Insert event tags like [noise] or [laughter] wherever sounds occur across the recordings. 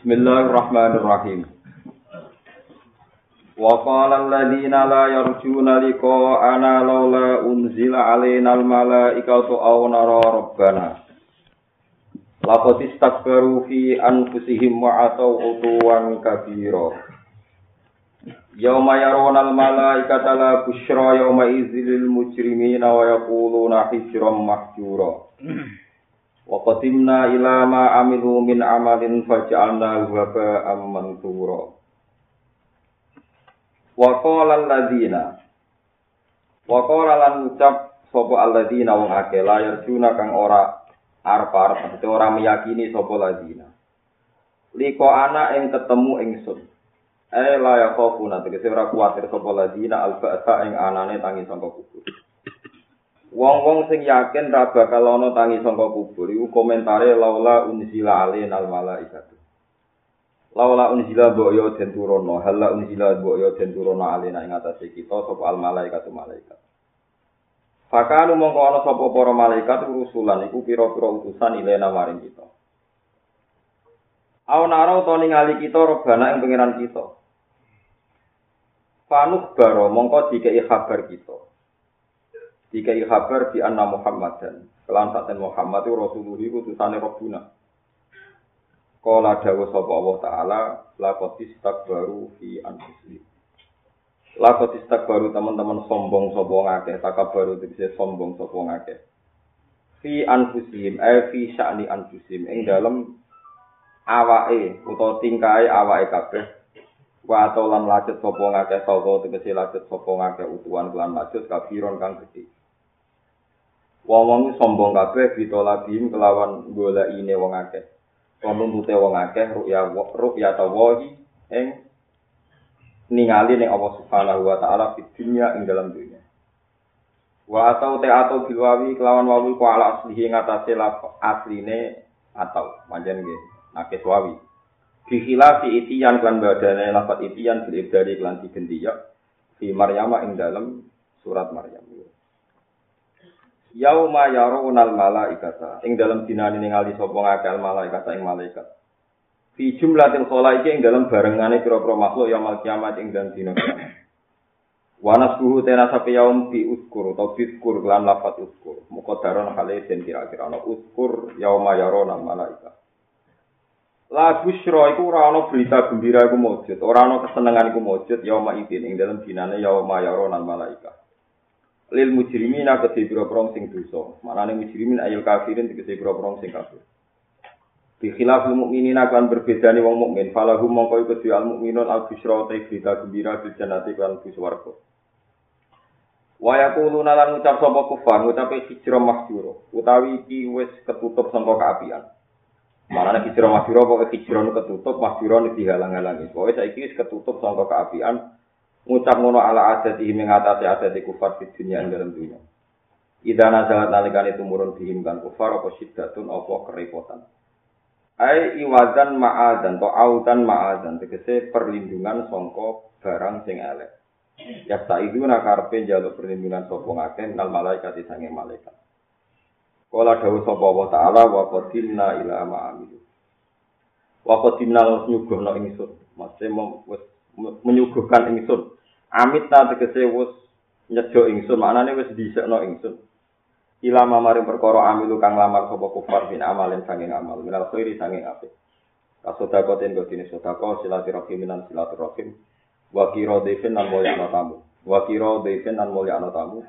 Bismillahirrahmanirrahim. Wa qala alladziina la yarjuna liqa'ana laula unzila 'alainal malaa'ikatu aw nara rabbana. Laqad istakbaru fi anfusihim wa atau utuwan kabira. Yauma yaronal malaikata la busyra yauma idzil mujrimina wa yaquluna hijran mahjura. Wa qatimna ila ma amilu min amalin faj'alna haba'an mansura. Wa qala alladziina Wa qala lan ucap sapa alladziina wong akeh layar juna kang ora arep-arep ora meyakini sapa alladziina. Liko ana ing ketemu ingsun. Eh la ya khofu nanti kuwatir sapa ladina alfa ing anane tangi sangka kubur. Wong-wong sing yakin ra bakal ana tangi sangka kubur iku komentare laula unzila alaina al malaikatu. Laula unzila mbok yo den turono, hala unzila mbok yo den turono alaina ing atase kita sapa al malaikatu malaikat. Fakanu mongko ana sapa para malaikat rusulan iku pira-pira utusan ilena maring kita. Awan arau to ningali kita robana ing pangeran kita. Fanuk baro mongko dikai kabar kita. Dikai kabar di anna Muhammad dan kelantasan Muhammad itu Rasulullah itu utusane Rabbuna. Kala dawa sapa Allah taala laqad istakbaru fi anfusihim. Laqad istakbaru teman-teman sombong sapa ngakeh takabbaru bisa sombong sapa ngakeh. Fi anfusihim eh fi sya'ni anfusihim ing dalem awake utawa tingkae awake kabeh wa atau lan lajut sapa ngake sapa tegese lajut sapa ngake utuhan lan lajut kafiron kang gedhe wong-wong sombong kabeh bitolabim kelawan golekine wong akeh. Penuntute wong akeh ruya ruya tawahi ing ningali ning Allah Subhanahu wa taala di dunia ing dalam dunia wa atau te atau bilwawi kelawan wawi ku ala aslihi ngatasé asline atau manjen nggih nakes wawi. Bihila fi itiyan klan badane lafat itiyan bil ibdari klan digenti ya fi Maryama ing dalam surat Maryam. Yauma yarawunal malaikata ing dalam dinane ningali sapa ngakal malaikata ing malaikat. Fi jumlatil khalaiki ing dalam barengane pira-pira makhluk mal kiamat ing dan dina kiamat. Wanas buhu tena sapi yaum bi uskur atau biskur klan lafat uskur. Mukodaron hale den kira-kira ana uskur yauma yarawunal malaikata. La busra iku ora ana berita gembira iku mujud, ora ana kesenengan iku mujud yauma idin ing dalem dinane yauma yaronal malaika. Lil mujrimina kedhe pira-pira sing dosa. Manane mujrimin ayul kafirin tegese pira-pira sing kafir. Bi khilafil mukminina kan berbedane wong mukmin, falahu mongko iku al mukminun al busra te berita gembira bil jannati kan bus warga. Wa yaquluna lan ngucap sapa kufar, ngucape hijrah mahjura, utawi iki wis ketutup sangka kaapian. Malah nek hijrah mahjura pokoke hijrah ketutup, mahjura nu dihalang-halangi. Pokoke saiki wis ketutup sangka keapian. Ngucap ngono ala adat iki mengatasi adat kufar di dunia ing dalam dunia. Ida nazalat nalikane tumurun bihim kan kufar apa syiddatun apa kerepotan. Ai iwadan ma'adan to autan ma'adan tegese perlindungan sangka barang sing elek. Ya itu nakarpe jaluk perlindungan sapa ngakeh nal malaikat sange malaikat. Kala dawuh sapa Allah taala wa qadimna ila ma amilu. Wa qadimna nyuguhna ingsun. Makse wis menyuguhkan ingsun. Amit ta tegese wis nyejo ingsun, maknane wis dhisikno ingsun. Ila maring perkara amilu kang lamar sapa kufar bin amalin sanging amal, minal khairi sanging apik. Kasodakotin godine sodako silaturahim minan silaturahim. Wa kira devin lan mulya tamu. Wa kira devin lan mulya tamu.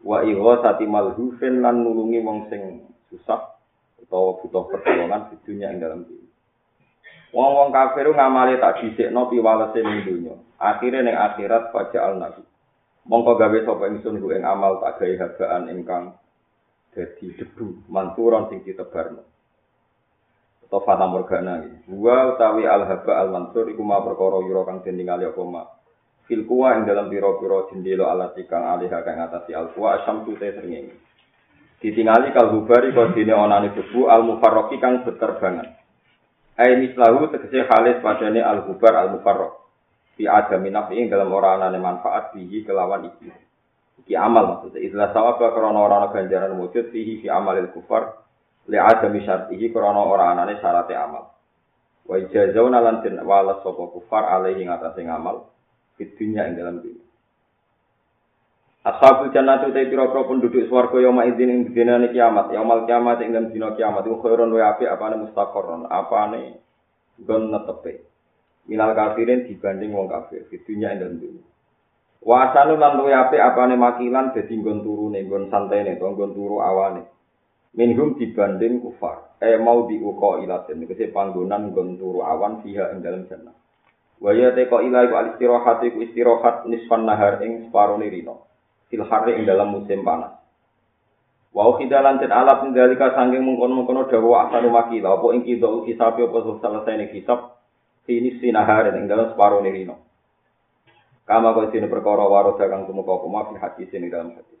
wa iwa sati malhufin lan nulungi wong sing susah utawa butuh pertolongan di dunia ing dalam dunia. Wong-wong kafir ngamali tak dhisikno piwalese ning dunya. Akhire ning akhirat faja'al nabi. Mongko gawe sapa ingsun ku ing amal tak gawe habaan ingkang dadi debu manturon sing ditebarno. Atau fata morgana iki. Wa utawi al haba al mansur iku ma perkara yura kang den ningali apa mak fil kuwa ing dalam piro-piro jendela alat ikang alih kang ngatasi al kuwa asam tute srengenge ditingali kal hubari kok dene onane debu al mufarraqi kang beterbangan ai mislahu tegese khalis padane al hubar al mufarraq fi adami nafi ing dalam ora anane manfaat bihi kelawan iki. Iki amal maksudnya. Istilah sawab krana ora ana ganjaran wujud fihi fi amalil kufar. Li adami syartihi krana ora anane syarate amal. Wa ijazauna lan den walas sapa kufar alaihi ngatasé ngamal. Fit dunya ing dalam dunya. Ashabul jannati te pira-pira penduduk swarga yauma idzin ing dinane kiamat, yaumal kiamat ing dina kiamat iku khairun wa apik apane mustaqarron, apane gon netepe. Minal kafirin dibanding wong kafir di dunya ing dunya. Wa asanu lan luwe apik apane makilan dadi nggon turune, nggon santene, nggon turu awane. Minhum dibanding kufar. Eh mau diuko ilatin, kese panggonan nggon turu awan fiha ing dalam jannah. Wa ya teko ila iku al-istirahat iku istirahat nisfan nahar ing separone rino. Fil harri ing dalam musim panas. Wa khidalan ten alat ngendalika sanging mungkon-mungkon dawa asanu makila apa ing kido kisab apa selesai ning kisab ini sinahar ing dalam separo nirino. Kama kau sini perkara waro dagang tumuka kuma fi hati sini dalam hati.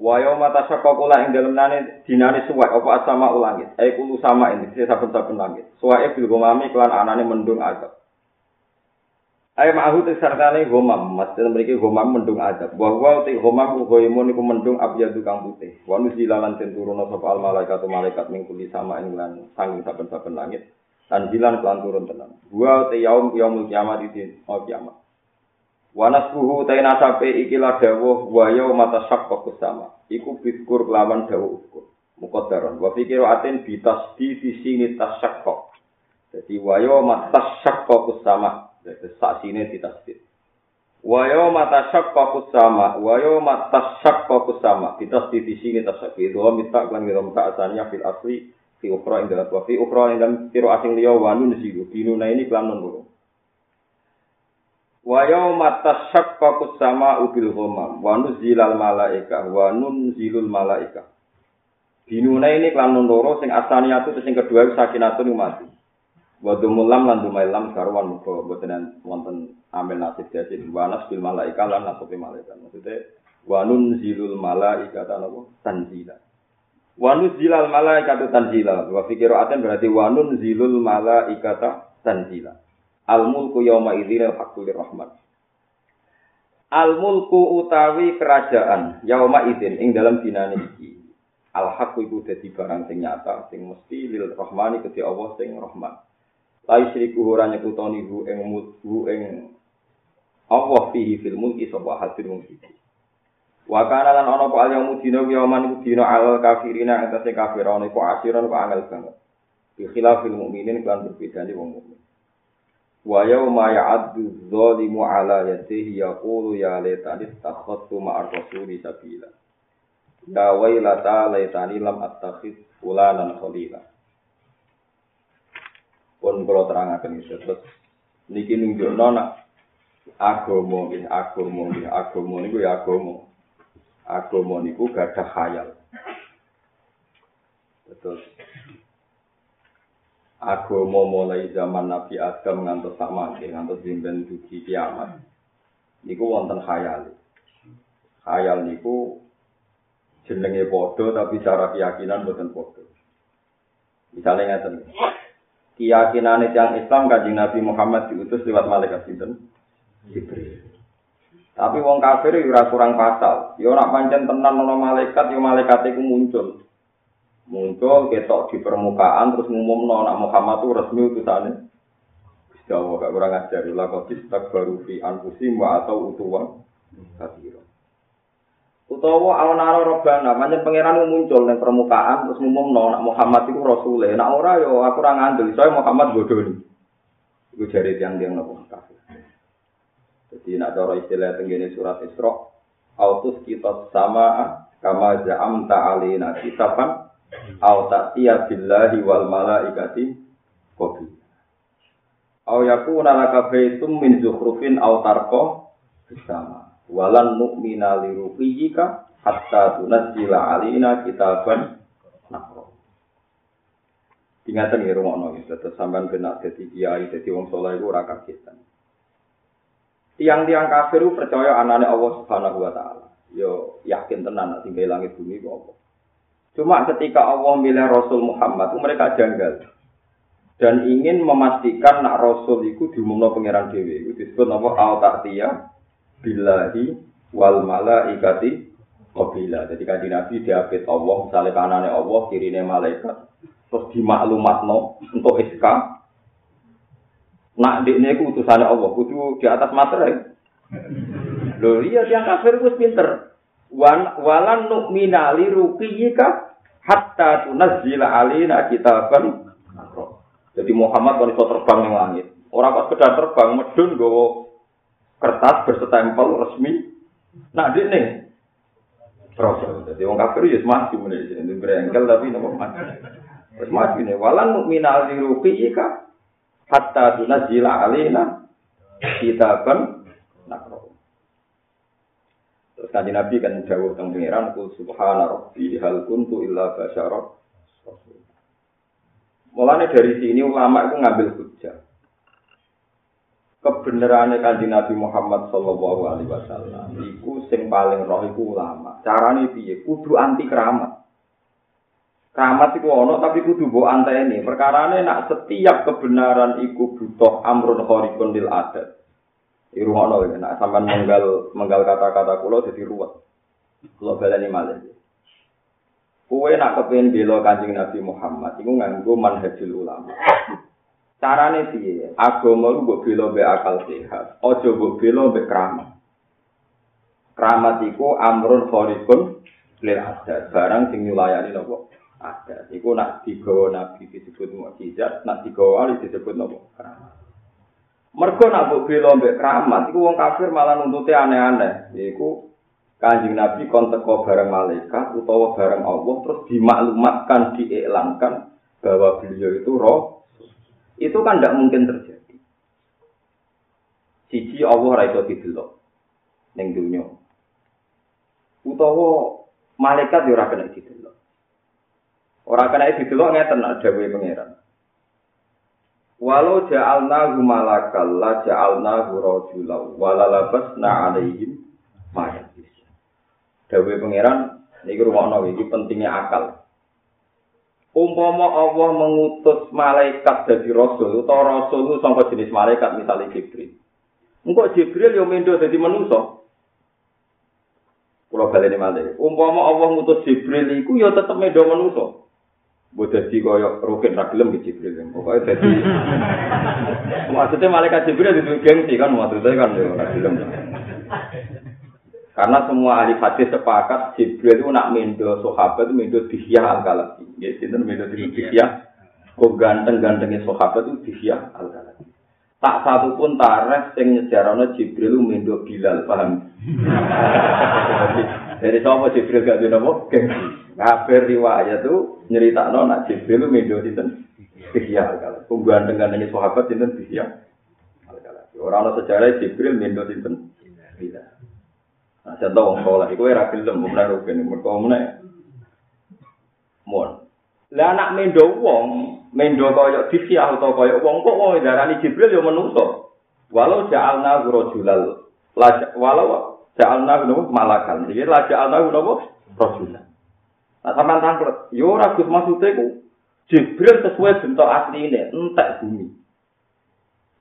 Wayo mata syakokula ing dalam nane dinane suwai apa asama ulangit. Eh kulu sama ini saben-saben langit. Suwai bil gumami kelan anane mendung azab. Ayo ma'ahu te sartane gomam, maksud mereka gomam mendung adab. Bahwa te gomam goimun iku mendung abyadu kang putih. Wa nuzilalan ten turun sapa al malaikat malaikat mingkuli sama ing lan sanging saben-saben langit. Tanjilan kelan turun tenan. Wa te yaum yaumul kiamat iki oh kiamat. Wa nasbuhu te nasabe iki la dawuh wa yaum tashaqqaqus sama. Iku biskur kelawan dawuh ukur. Muqaddaron. Wa fikiru atin bitas di sini tasyaqqaq. Jadi wa yaum tashaqqaqus sama. saksine ditasdid. Wa yawma tashaqqaqus sama wa yawma tashaqqaqus sama ditasdid di sini tasdid wa mitak lan ngira muka asalnya fil asli fi ukhra ing dalam wa fi ukhra ing dalam tiro asing liya wa nun sidu dinuna ini kelan nun loro. Wa yawma tashaqqaqus sama ubil ghamam wa nuzilal malaika wa nunzilul malaika. Dinuna ini kelan nun loro sing asalnya itu sing kedua sakinatun mati. Wa dumulam lan dumailam sarwan muga boten wonten amel nasib dadi. Wanas bil malaika lan nasib malaikat. Maksude wanun zilul malaika tanapa tanzila. Wanun zilal malaika tanzila. Wa fikiru aten berarti wanun zilul malaika tanzila. Al mulku yauma idzin al haqqul rahman. Al mulku utawi kerajaan yauma idzin ing dalam dinane iki al haqqu iku dadi barang sing nyata sing mesti lil rahmani kedhi Allah sing rahman Lai syiriku ora nyekutoni hu ing hu ing Allah fihi fil mulki sapa hadir mulki. Wa kana lan ana apa al dina wa man iku dina al kafirina ing tase kafir ana iku asiran kok angel banget. Bi khilafil mukminin kan berbeda wong mukmin. Wa yauma ya'addu dzalimu ala yadihi yaqulu ya laitani takhassu ma'ar rasuli sabila. Ya wailata laitani lam attakhid fulanan khalila. Pun kula terangaken iki terus niki nunjukno nak agama nggih agama nggih agama niku ya agama agama niku gadah khayal. Terus agama mulai zaman Nabi Adam ngantos sama ngantos dimben dugi kiamat. Niku wonten khayal. Khayal niku jenenge padha tapi cara keyakinan boten padha. Misalnya ngaten keyakinan yang Islam kanjeng Nabi Muhammad diutus lewat malaikat sinten Jibril. Tapi wong kafir ora kurang pasal. Ya ora pancen tenan ana malaikat ya malaikat iku muncul. Muncul ketok di permukaan terus ngumumno nak Muhammad itu resmi utusane. Gusti Allah gak kurang ajar la kok baru fi anfusim wa atau utuwa kabira. Utawa awana robana pancen pangeran muncul ning permukaan terus ngumumno nek Muhammad iku rasule. Nek ora yo aku ora ngandel soalnya Muhammad bodoh ni. Iku jare tiang tiang nopo kafir. Jadi nek cara istilah tenggene surat Isra autus kita sama kama ja'am ta'alina kitaban au ta'tiya billahi wal malaikati kopi au yakuna laka baitum min zukhrufin au tarqa bersama walan nu'mina li ruqiyika hatta tunazzila alina kitaban nakro. Ingatan ya rumah nongis, tetap sampean kena jadi kiai, jadi wong soleh itu ora kagetan. Tiang-tiang kafir percaya anane Allah Subhanahu wa taala. Yo yakin tenan nak tinggal langit bumi kok. Cuma ketika Allah milih Rasul Muhammad, mereka janggal dan ingin memastikan nak Rasul itu diumumno pangeran dewi. Itu disebut apa? Al billahi wal malaikati Qabila. Jadi kanji Nabi diapit Allah, misalnya kanannya Allah, kirinya malaikat. Terus dimaklumatno untuk SK. Nak di ini utusannya Allah, kudu di atas materai. Loh iya, yang kafir itu pinter. Wan, walan nu'mina li ruqiyika hatta alina kitaban. Jadi Muhammad kalau terbang yang langit. Orang kok sekedar terbang, medun gowo kertas berstempel resmi. Nah, di nih. Terus, jadi orang kafir ya mati mulai ini berengkel tapi nopo mati. Terus mati nih. Walan nu'mina li ruqiyika hatta tunazzila alina kitaban. Nah, Terus kanji Nabi kan jauh tentang pengiran, Kul subhana rabbi hal kuntu illa basyara. Mulanya dari sini ulama itu ngambil. Kebenarannya kanji Nabi Muhammad Sallallahu Alaihi Wasallam, iku sing paling roh iku ulama. Caranya piye? Kudu anti keramat. Keramat itu ono tapi kudu mbok anteni. Perkarane nak setiap kebenaran iku butuh amrun khariqun lil adat. Di rumah nol, nah sampai menggal menggal kata-kata kulo jadi ruwet. Kulo baleni malah. Kue nak kepengen bela kanjeng Nabi Muhammad, itu nganggo manhajul ulama. Carane piye? Agama lu mbok bela be akal sehat, aja mbok bela be keramat. Keramat iku amrun khariqun lil adat, barang sing nyulayani nopo? Adat. Iku nak digawa Nabi disebut mukjizat, nak digawa wali disebut nopo? Keramat. Mergo nak mbok bela mbek keramat iku wong kafir malah nuntute aneh-aneh. Yaiku Kanjeng Nabi kon teko bareng malaikat utawa bareng Allah terus dimaklumatkan, diiklankan bahwa beliau itu roh. Itu kan tidak mungkin terjadi. Siji Allah ra iso didelok ning dunya. Utawa malaikat yo ora kena didelok. Ora kena didelok ngeten nak dawuhe pangeran. Walau ja'alna malakal la ja'alna rajulan wala labasna alaihim ma Dawe pangeran niki rumakno iki pentingnya akal. Umpama Allah mengutus malaikat jadi rasul utawa rasul itu sangka jenis malaikat misalnya Jibril. Engkau Jibril yo mendo jadi manusia. Kalau baleni malih. Umpama Allah ngutus Jibril iku yo tetep mendo manusia. Buat jadi kaya rukin ragilem di Jibril. Pokoknya jadi. [laughs] maksudnya malaikat Jibril itu gengsi kan maksudnya kan ya ragilem. Karena semua ahli hadis sepakat Jibril itu nak mendo sahabat itu mendo dihyah al kalabi. Ya, itu mendo dihyah. Kok ganteng-gantengnya sahabat itu dihyah al kalabi. Tak satu pun tareh sing nyejarana Jibril itu mendo Bilal, paham? [laughs] Jadi sama Jibril gak ada nopo gengsi. Kafir riwayat tuh nyerita no nak Jibril mendo sinten Bihya kalau tungguan dengan nanya sahabat sinten Bihya orang lo sejarah Jibril mendo sinten Bila Nah, contoh wong sekolah, itu era film, bukan rukun, mereka mana? Mon. Lah anak mendo wong, mendo koyok Bihya atau koyok wong kok wong darani Jibril yo menungso. Walau ja'alna rajulal, walau ja'alna malakan. Jadi la ja'alna rajulal. Nah, sama tangklet, yo ragus maksudnya ku Jibril sesuai bentuk asli ini, entek bumi.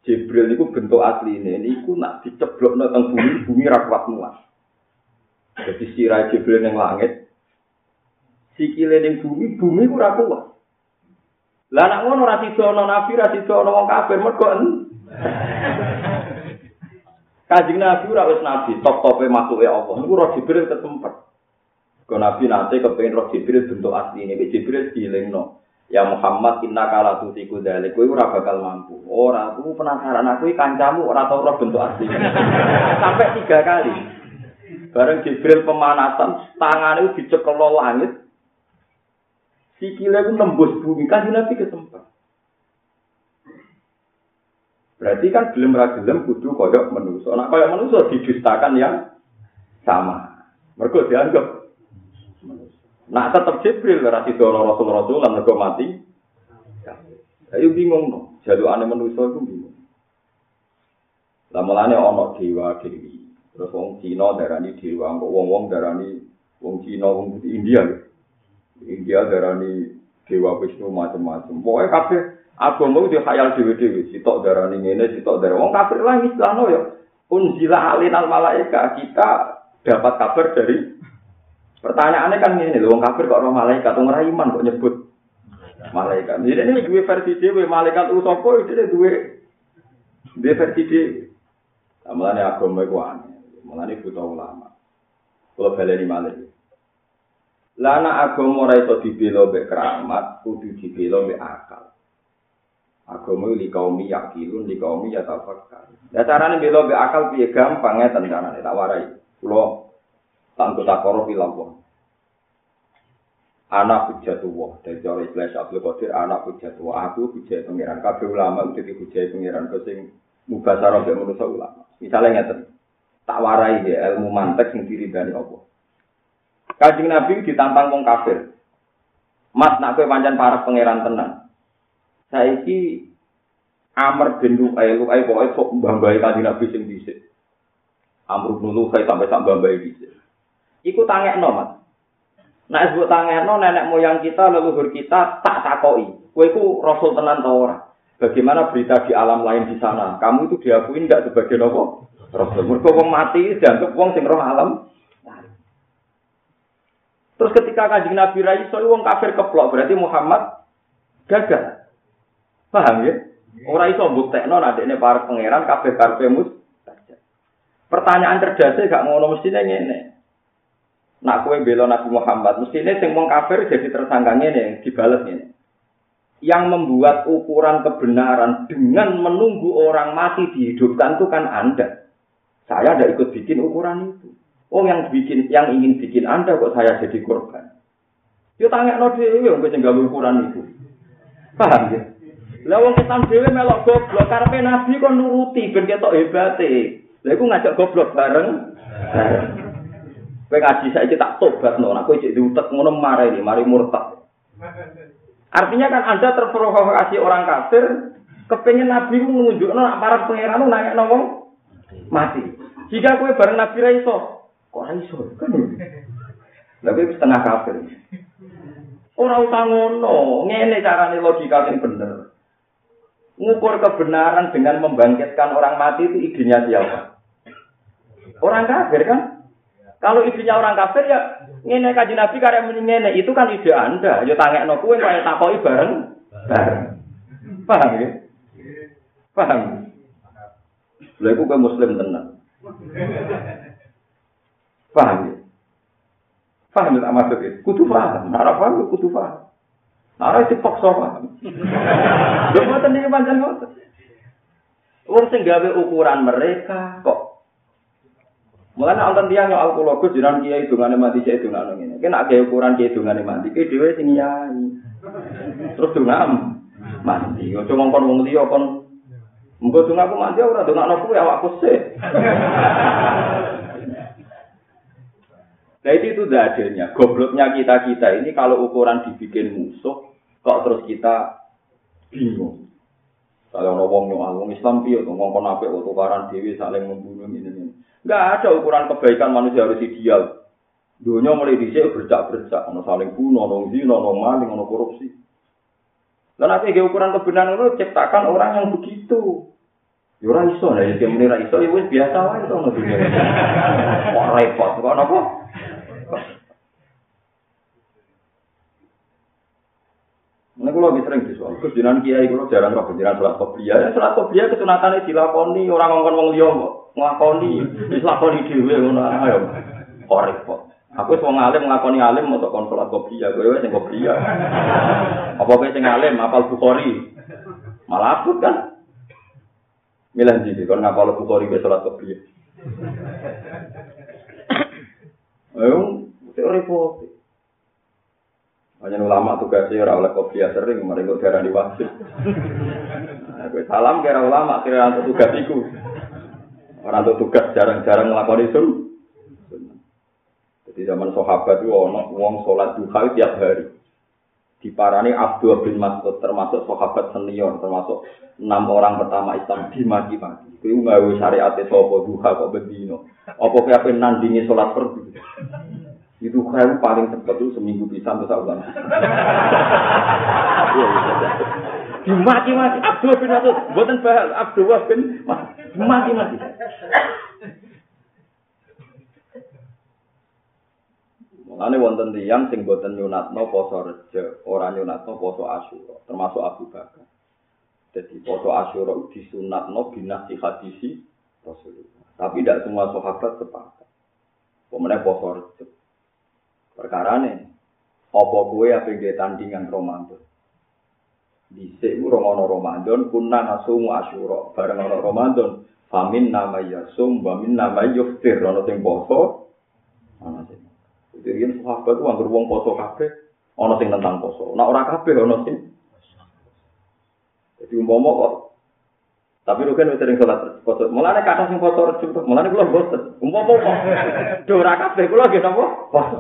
Jibril itu bentuk asli ini, ini ku nak diceblok tentang bumi, bumi rakwat muat. Jadi sirai Jibril yang langit, sikile ning bumi, bumi ku rakwat. Lah nak ngono ra sido nabi, ra sido wong kafir mergo Kanjeng Nabi ora wis nabi, top-tope makhluke Allah. Niku roh Jibril kesempet. Kau Nabi nanti kepengen roh Jibril bentuk asli ini, Jibril no. Ya Muhammad inna kala tutiku dalik, kau ora bakal mampu. Ora, aku penasaran aku kancamu ora tau roh bentuk asli. Sampai tiga kali. Bareng Jibril pemanasan, tangan itu dicekel langit. Sikile itu nembus bumi, kan Nabi kesempat. Berarti kan belum gelem kudu koyok manusia. Nah koyok manusia didustakan yang sama. Mereka dianggap Nah tetap Jibril ora sida Rasul Rasul lan mergo mati. Ayo bingung no, jaluk ane manusia itu bingung. Lah mulane ana dewa dewi. Terus wong Cina darani dewa, wong-wong darani wong Cina wong India. India darani dewa Wisnu macam-macam. Pokoknya kabeh agama itu khayal dewi-dewi. Sitok darani ngene, sitok darani wong kafir lah istilahno ya. Unzila alinal malaika kita dapat kabar dari Pertanyaannya kan ini, loh, kafir kok orang malaikat, orang iman kok nyebut malaikat. Jadi ini dua versi dia, malaikat itu sopo, ini dua, dua versi. Nah, Mulanya agama itu aneh, mulanya butuh ulama. Kalau baleni malaikat. Lana agama ora iso dibela mbek keramat, kudu dibela mbek akal. Agama li kaum yakilun, li kaum ya tafakkar. Ya carane bela mbek akal piye gampang ngeten carane tak warai. Kula tanpa takoro bilang anak hujatullah dari cara ikhlas Abdul Qadir anak hujatullah aku hujat pengiran kabeh ulama udah dihujai pengiran ke sing mubasarah mbek manusa ulama misalnya ngeten tak warai ya ilmu mantek sing diridani Allah Kanjeng Nabi ditantang wong kafir Mas nak kowe pancen para pangeran tenan saiki Amr bin Lu'ay Lu'ay pokoke sok mbambai Kanjeng Nabi sing dhisik Amr bin Lu'ay sampai sak mbambai dhisik Iku tangekno, Mas. Nek sebut tangekno nenek moyang kita, leluhur kita tak takoi. Kowe iku rasul tenan ta ora? Bagaimana berita di alam lain di sana? Kamu itu diakui ndak sebagai nopo? Rasul. Mergo wong mati dianggap wong sing roh alam. Terus ketika kanjeng Nabi Rai so wong kafir keplok berarti Muhammad gagal. Paham ya? Ora iso mbuktekno ini para pangeran kabeh karepe mus. Pertanyaan cerdasnya gak ngono mestine ngene. Nak kue bela Nabi Muhammad, mestinya sing wong kafir jadi tersangka ini, dibales ini. Yang membuat ukuran kebenaran dengan menunggu orang mati dihidupkan itu kan Anda. Saya tidak ikut bikin ukuran itu. Oh yang bikin, yang ingin bikin Anda kok saya jadi korban. Yo tanya no dewi, yang gue ukuran itu. Paham ya? Lah wong Islam dhewe melok goblok karepe nabi kok nuruti ben ketok hebate. Lah iku ngajak goblok bareng. Kowe ngaji saiki tak tobat no, aku cek diutek ngono marah ini, mari murtad. Artinya kan Anda terprovokasi orang kafir, kepengen Nabi menunjukkan para pangeran nanya ngomong mati. Jika kue bareng Nabi Raiso, kok Raiso kan? Tapi setengah kafir. Orang usah ngono, ngene carane logika yang bener. Ngukur kebenaran dengan membangkitkan orang mati itu idenya siapa? Orang kafir kan? Kalau idenya orang kafir ya ngene kaji Nabi karya ngene itu kan ide Anda. Ya tangekno kuwe kaya takoki bareng. Bareng. Paham ya? Paham. Lha iku kowe muslim tenan. Paham ya? Paham ya maksud itu? Kudu paham. Nara paham kudu paham. Nara itu paksa paham. Lha mboten iki pancen ngoten. Wong sing gawe ukuran mereka kok Mulane wonten tiyang yo alkologus jiran kiai dungane mati cek dungane ngene. Kena gawe ukuran kiai dungane mati, ki dhewe sing yai. Terus dungam mati. Ojo ngongkon wong liya kon Muga donga aku mati ora dongakno kuwi awakku sih. Nah itu itu. Gobloknya kita kita ini kalau ukuran dibikin musuh, kok terus kita bingung. Kalau ngomong nyual, Islam piye ngomong apa? Tukaran dewi saling membunuh ini ini. Enggak ada ukuran kebaikan manusia harus ideal. Dunia mulai dicek bercak-bercak, ono saling bunuh, ono zina, ono maling, ono korupsi. Dan nanti ukuran kebenaran itu ciptakan orang yang begitu. Ya ora iso lah, ya muni ra iso ya wis biasa wae to ngono dunia. [laughs] Kok repot kok napa? Ini kalau lebih sering soal kesunan kiai kalau jarang roh kesunan sholat kopiah. Ya sholat kopiah kesunatan dilakoni orang ngomong liya nglakoni wis lakoni dhewe ngono ayo kok repot aku wis wong alim nglakoni alim untuk kon salat kopiah kowe sing kopiah apa kowe sing alim apal bukhari malah aku kan Milah jadi kon ngapal bukhari wis salat kopiah ayo repot hanya ulama tugasnya ora oleh kopiah sering, mereka darah di wasit. Salam kira ulama kira tugas itu. Orang tuh tugas jarang-jarang melakukan itu. Jadi zaman sahabat itu orang uang sholat duha tiap hari. Di parani Abdul bin Mas'ud termasuk sahabat senior, termasuk enam orang pertama Islam di maki-maki. Itu nggak syariat apa duha kok bedino. Apa kayak nandingi sholat perdu. Itu kayu paling cepat itu seminggu bisa untuk saulan. Dimaki-maki Abdul bin Mas'ud, buatan bahal Abdul bin Mas'ud. Mati Mulane wonten tiyang sing boten nyunatno poso reje, ora nyunatno poso asyura, termasuk Abu Bakar. Jadi poso asyura disunatno binasi hadisi Rasulullah. Tapi tidak semua sahabat sepakat. Pemenang poso. Perkara nih, apa kue apa yang tandingan Ramadan? Dhisik ku romono Ramadan kunna nasumu asyura. Bareng ana Ramadan, famin nama yasum wa min nama yuftir ana sing poso. Jadi yen sahabat ku anggere wong poso kabeh, ana sing tentang poso. Nek ora kabeh ana sing Jadi umpama kok tapi lu kan sering sholat poso. Mulane kata sing poso rejim, mulane kula bosen. Umpama kok do ora kabeh kula nggih napa? Poso.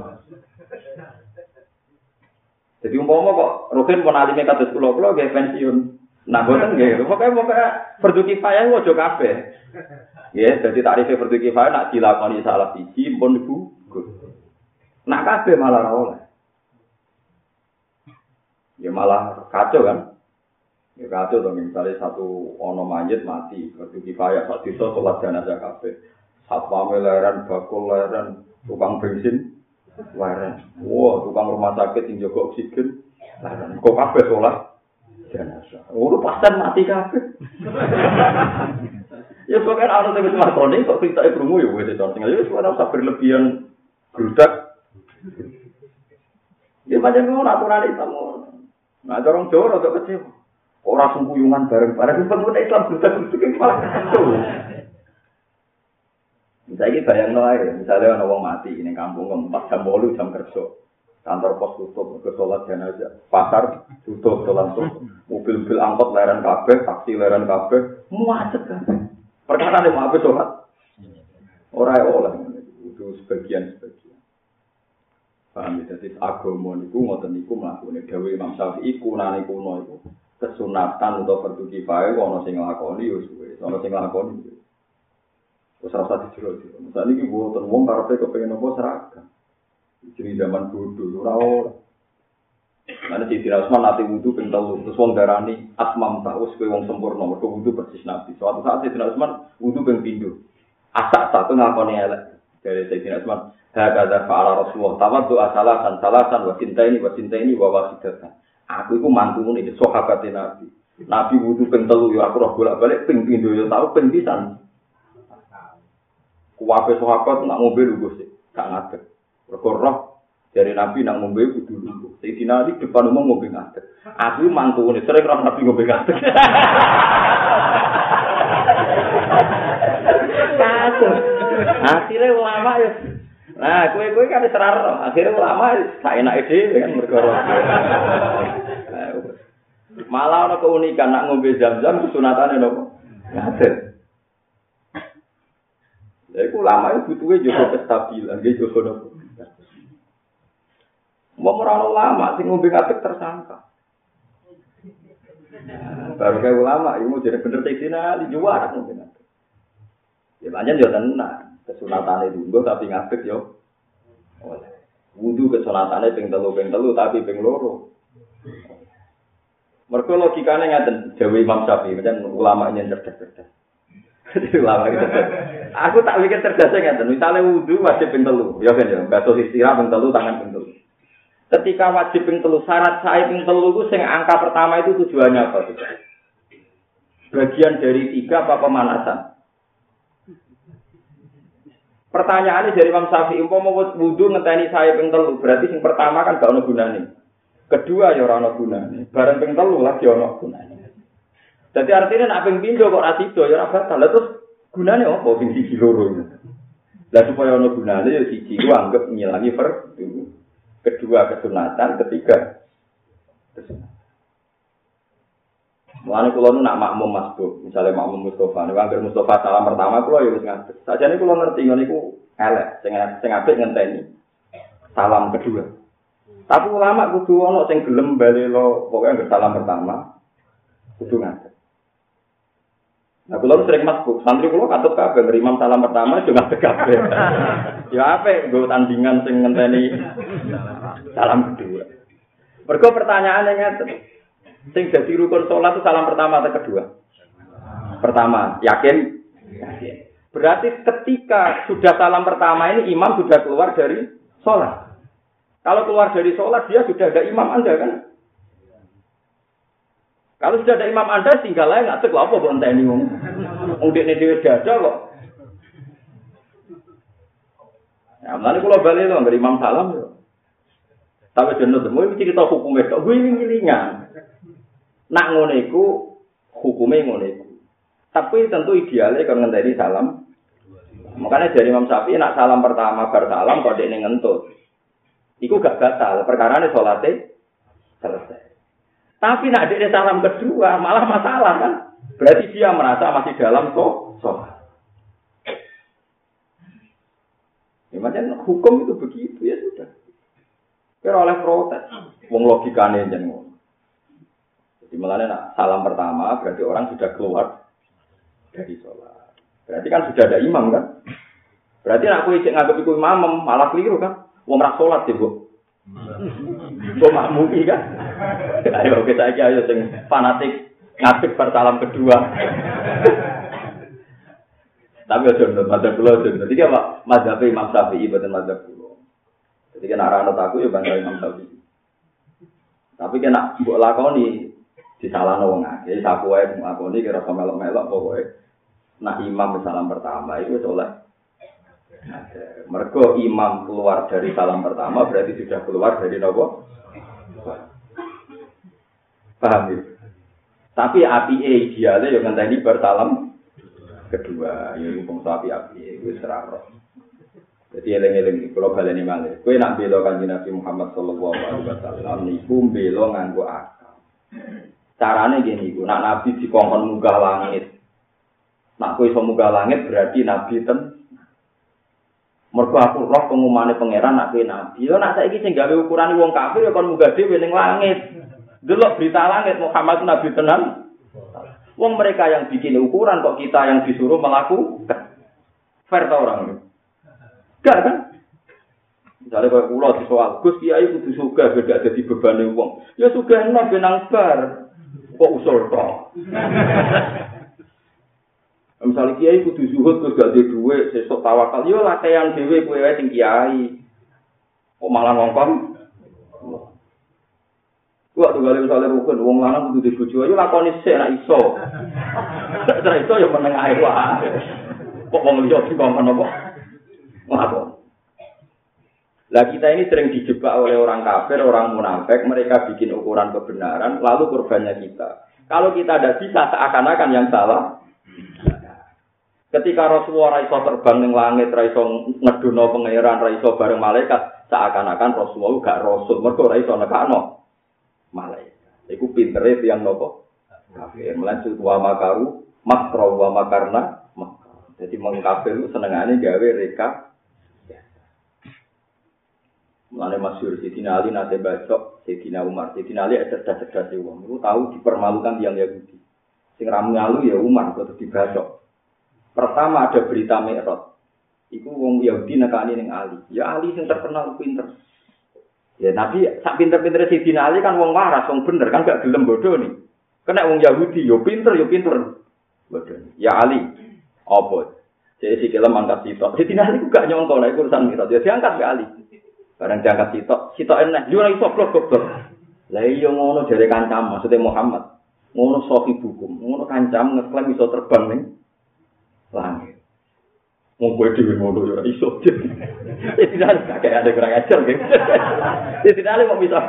Jadi umpama kok Rukin pun alime kados kula kula nggih pensiun. Nah boten nggih. Pokoke pokoke fardu kifayah ojo kabeh. Ya, jadi tarifnya fardu kifayah nak dilakoni salah siji pun gugur. Nak kabeh malah ora oleh. Ya malah kacau kan. Ya kacau dong misalnya satu ono mayit mati, fardu kifayah sak desa salat jenazah kabeh. Satpam leran, bakul leran, tukang bensin, Laren. Wah, tukang rumah sakit yang jaga oksigen. Laren. Kok kabeh sholat? Jenazah. Oh, pasien mati kabeh. ya pokoknya ada yang bisa kok kita ibu ya itu. Tinggal ya suara berlebihan gerudak. Ya macam itu aturan Islam. Nah, orang Jawa rada kecil. Orang sungkuyungan bareng-bareng. Pengguna Islam gerudak-gerudak yang malah Misalnya bayang no aja, misalnya ada orang mati ini kampung empat jam bolu jam kerja, kantor pos tutup, ke sholat jenazah, pasar tutup, sholat tutup, mobil-mobil angkot leran kafe, taksi leran kafe, muacet kan? Perkara ada mau sholat, orang oleh itu sebagian sebagian. Paham ya, jadi agama niku ngoten niku melakukan Dewi Imam Syafi'i kunane kuno itu kesunatan atau fardu kifayah ono sing nglakoni yo suwe, ono sing nglakoni rasa dijero-jero. Misale iki mboten wong karepe kepengin apa seragam. Jadi zaman dulu ora ora. Mana si Tira Usman nanti wudhu ping telu, terus wong darani asmam tak wis kowe wong sempurna, mergo wudhu persis nabi. Suatu saat si Tira Usman wudhu ping pindho. Asak satu ngakoni elek. Dari Sayyidina Usman, Hakada fa'ala Rasulullah, tamat doa salasan, wa cinta ini, wa cinta ini, wa wasidatan. Aku itu mantu ini, sahabatnya Nabi. Nabi wudhu ping telu, ya aku roh bolak-balik, ping pindho, ya tau, ping pisan. Kuwabe sahabat nak ngombe lu Gusti, gak ngadeg. Mergo roh dari Nabi nak ngombe kudu lu. Sayyidina Ali depan umum ngombe ngadeg. Aku mantune sering roh Nabi ngombe ngadeg. Akhirnya ulama ya Nah, kue kue kan serar, akhirnya ulama tak enak ide kan berkorok. Malah ada keunikan nak ngombe jam-jam kesunatannya nopo. Ngadir. Ya iku lama itu butuhnya juga kestabilan, dia juga nopo. Mau merano lama, sing ngombe ngatek tersangka. Baru kayak ulama, ibu jadi bener tekstina di juara ngatek. Ya banyak yo tenang, kesunatan itu gue tapi ngatek yo. Wudhu kesunatannya ping telu ping telu tapi ping loro. Mereka logikanya ngaten, Dewi Imam Syafi'i, macam ulama ini cerdas-cerdas. [laughs] Lama gitu. Aku tak pikir cerdasnya nggak Misalnya wudhu wajib ping telu, ya kan ya. Batu istirahat ping telu, tangan ping telu. Ketika wajib ping telu, syarat saya ping telu itu sing angka pertama itu tujuannya apa? Bagian dari tiga apa pemanasan? Pertanyaannya dari Imam Syafi'i, mau wudhu ngenteni saya ping telu, berarti yang pertama kan gak ono gunane. Kedua ya ora ono gunane. Bareng ping telu lagi ono gunane. Jadi artinya nak ping pindo kok ra sida ya ora batal. Terus gunane apa ping siji loro ini? Lah supaya ono gunane ya siji ku anggap ngilangi fardu. Kedua kesunatan, ketiga kesunatan. Mulane kula nu nak makmum masbuk, misalnya makmum Mustafa, nek anggere Mustafa salam pertama kula ya wis ngadeg. Sajane kula ngerti ngene iku elek, sing sing apik ngenteni salam kedua. Tapi ulama kudu ana sing gelem bali lo pokoke salam pertama kudu ngadeg. Nah, kalau sering masuk, santri kalau katut kabeh, berimam salam pertama juga kabeh. [laughs] ya apa, gue tandingan sing ngenteni salam kedua. Mergo pertanyaannya ngeten. Sing jadi rukun sholat itu salam pertama atau kedua? Pertama, yakin? Yakin. Berarti ketika sudah salam pertama ini imam sudah keluar dari sholat. Kalau keluar dari sholat dia sudah ada imam Anda kan? Kalau sudah ada imam Anda tinggal aja nggak lah apa buat ini wong. Wong dekne dhewe dada kok. Ya, mulane kula bali lho ngger imam salam. Tapi jeneng temu iki cerita hukumnya tok. Gue ini ngilingan. Nak ngono iku hukume ngono iku. Tapi tentu idealnya kalau ngenteni salam. Makanya dari Imam Syafi'i nak salam pertama bersalam kok dia ngentut. Iku gak batal, perkara ini sholatnya selesai. Tapi nak dia salam kedua malah masalah kan? Berarti dia merasa masih dalam kok sholat. Ya, macam hukum itu begitu ya sudah. Kira oleh protes, wong logikanya jangan Jadi malah nak salam pertama berarti orang sudah keluar dari sholat. Berarti kan sudah ada imam kan? Berarti nak aku ijek nganggep iku imam malah keliru kan? Wong rak sholat ya, Bu. Kok makmumi kan? Ayo kita aja ayo sing fanatik ngadeg bersalam kedua. Tapi aja nurut madzhab kula aja. Jadi apa? Madzhab Imam Syafi'i boten madzhab kula. Jadi kan arah aku ya bangga Imam Syafi'i. Tapi kena mbok lakoni disalahno wong akeh. Saku wae ngakoni kira melok-melok pokoke. Nah imam salam pertama itu oleh Mergo imam keluar dari salam pertama berarti sudah keluar dari nopo. Paham ya? Tapi api e idealnya yang nanti bersalam kedua, ya hukum sapi api itu seraro. Jadi eleng-eleng kalau kalian ini malah, kue nak belo kan Nabi Muhammad Sallallahu Alaihi Wasallam, niku belo nganggo akal. Carane gini, nak Nabi dikongkon munggah langit, nak kue munggah langit berarti Nabi ten Mergo aku roh pengumane pangeran nak kowe nabi. Yo nak saiki sing gawe ukuran wong kafir ya kon munggah dhewe ning langit. Delok berita langit Muhammad nabi tenan. Wong mereka yang bikin ukuran kok kita yang disuruh melakukan. Fair ta orang Gak kan? Misalnya kalau pulau di soal, Gus Kiai kudu suka beda ada di beban wong. Ya suka enak benang bar. Kok usul toh? Misalnya kiai kudu zuhud terus gak ada duit, sesok tawakal, yo latihan dewe kue wae sing kiai. Kok malah ngongkon? Gua tuh kali misalnya rukun, wong lanang kudu dibujuk, yo lakoni sih nak iso. Setelah itu yo meneng ae wae. Kok wong liya dikongkon apa? Ngapa? Lah kita ini sering dijebak oleh orang kafir, orang munafik, mereka bikin ukuran kebenaran, lalu korbannya kita. Kalau kita tidak bisa seakan-akan yang salah, Ketika Rasulullah raiso terbang ning langit, raiso ngeduno pangeran, raiso bareng malaikat, seakan-akan Rasulullah gak rasul, mergo raiso nekano malaikat. Iku pintere tiyang nopo? Kafir. Melanjut wa makaru, makro wa makarna. Jadi mengkafir senengane gawe reka. Mulane masyhur Sidina Ali nate bacok Sidina Umar. Sidina Ali cerdas-cerdas wong. Itu tahu dipermalukan yang Yahudi. Sing ramu ya Umar kok dibacok. Pertama ada berita Mi'raj. Iku wong Yahudi nekani ning Ali. Ya Ali sing terkenal pinter. Ya tapi sak pinter-pinter Sidina Ali kan wong waras, wong bener kan gak gelem bodoh nih. Kena wong Yahudi yo pinter yo pinter. Bodoh. Ya Ali. Apa? Jadi si kelem angkat sitok. Sidina Ali gak nyongko nek urusan Mi'raj. Ya diangkat ke Ali. Barang diangkat sitok, sitok enak. Yo ora iso blok goblok. Lah iya ngono jare kancam maksudnya Muhammad. Ngono sofi bukum. Ngono kancam ngeklaim iso terbang nih. langit. Mau gue dewi ngono ya iso. [laughs] Ya tidak ada kayak ada kurang ajar gitu. [laughs] Ya tidak ada mau bisa.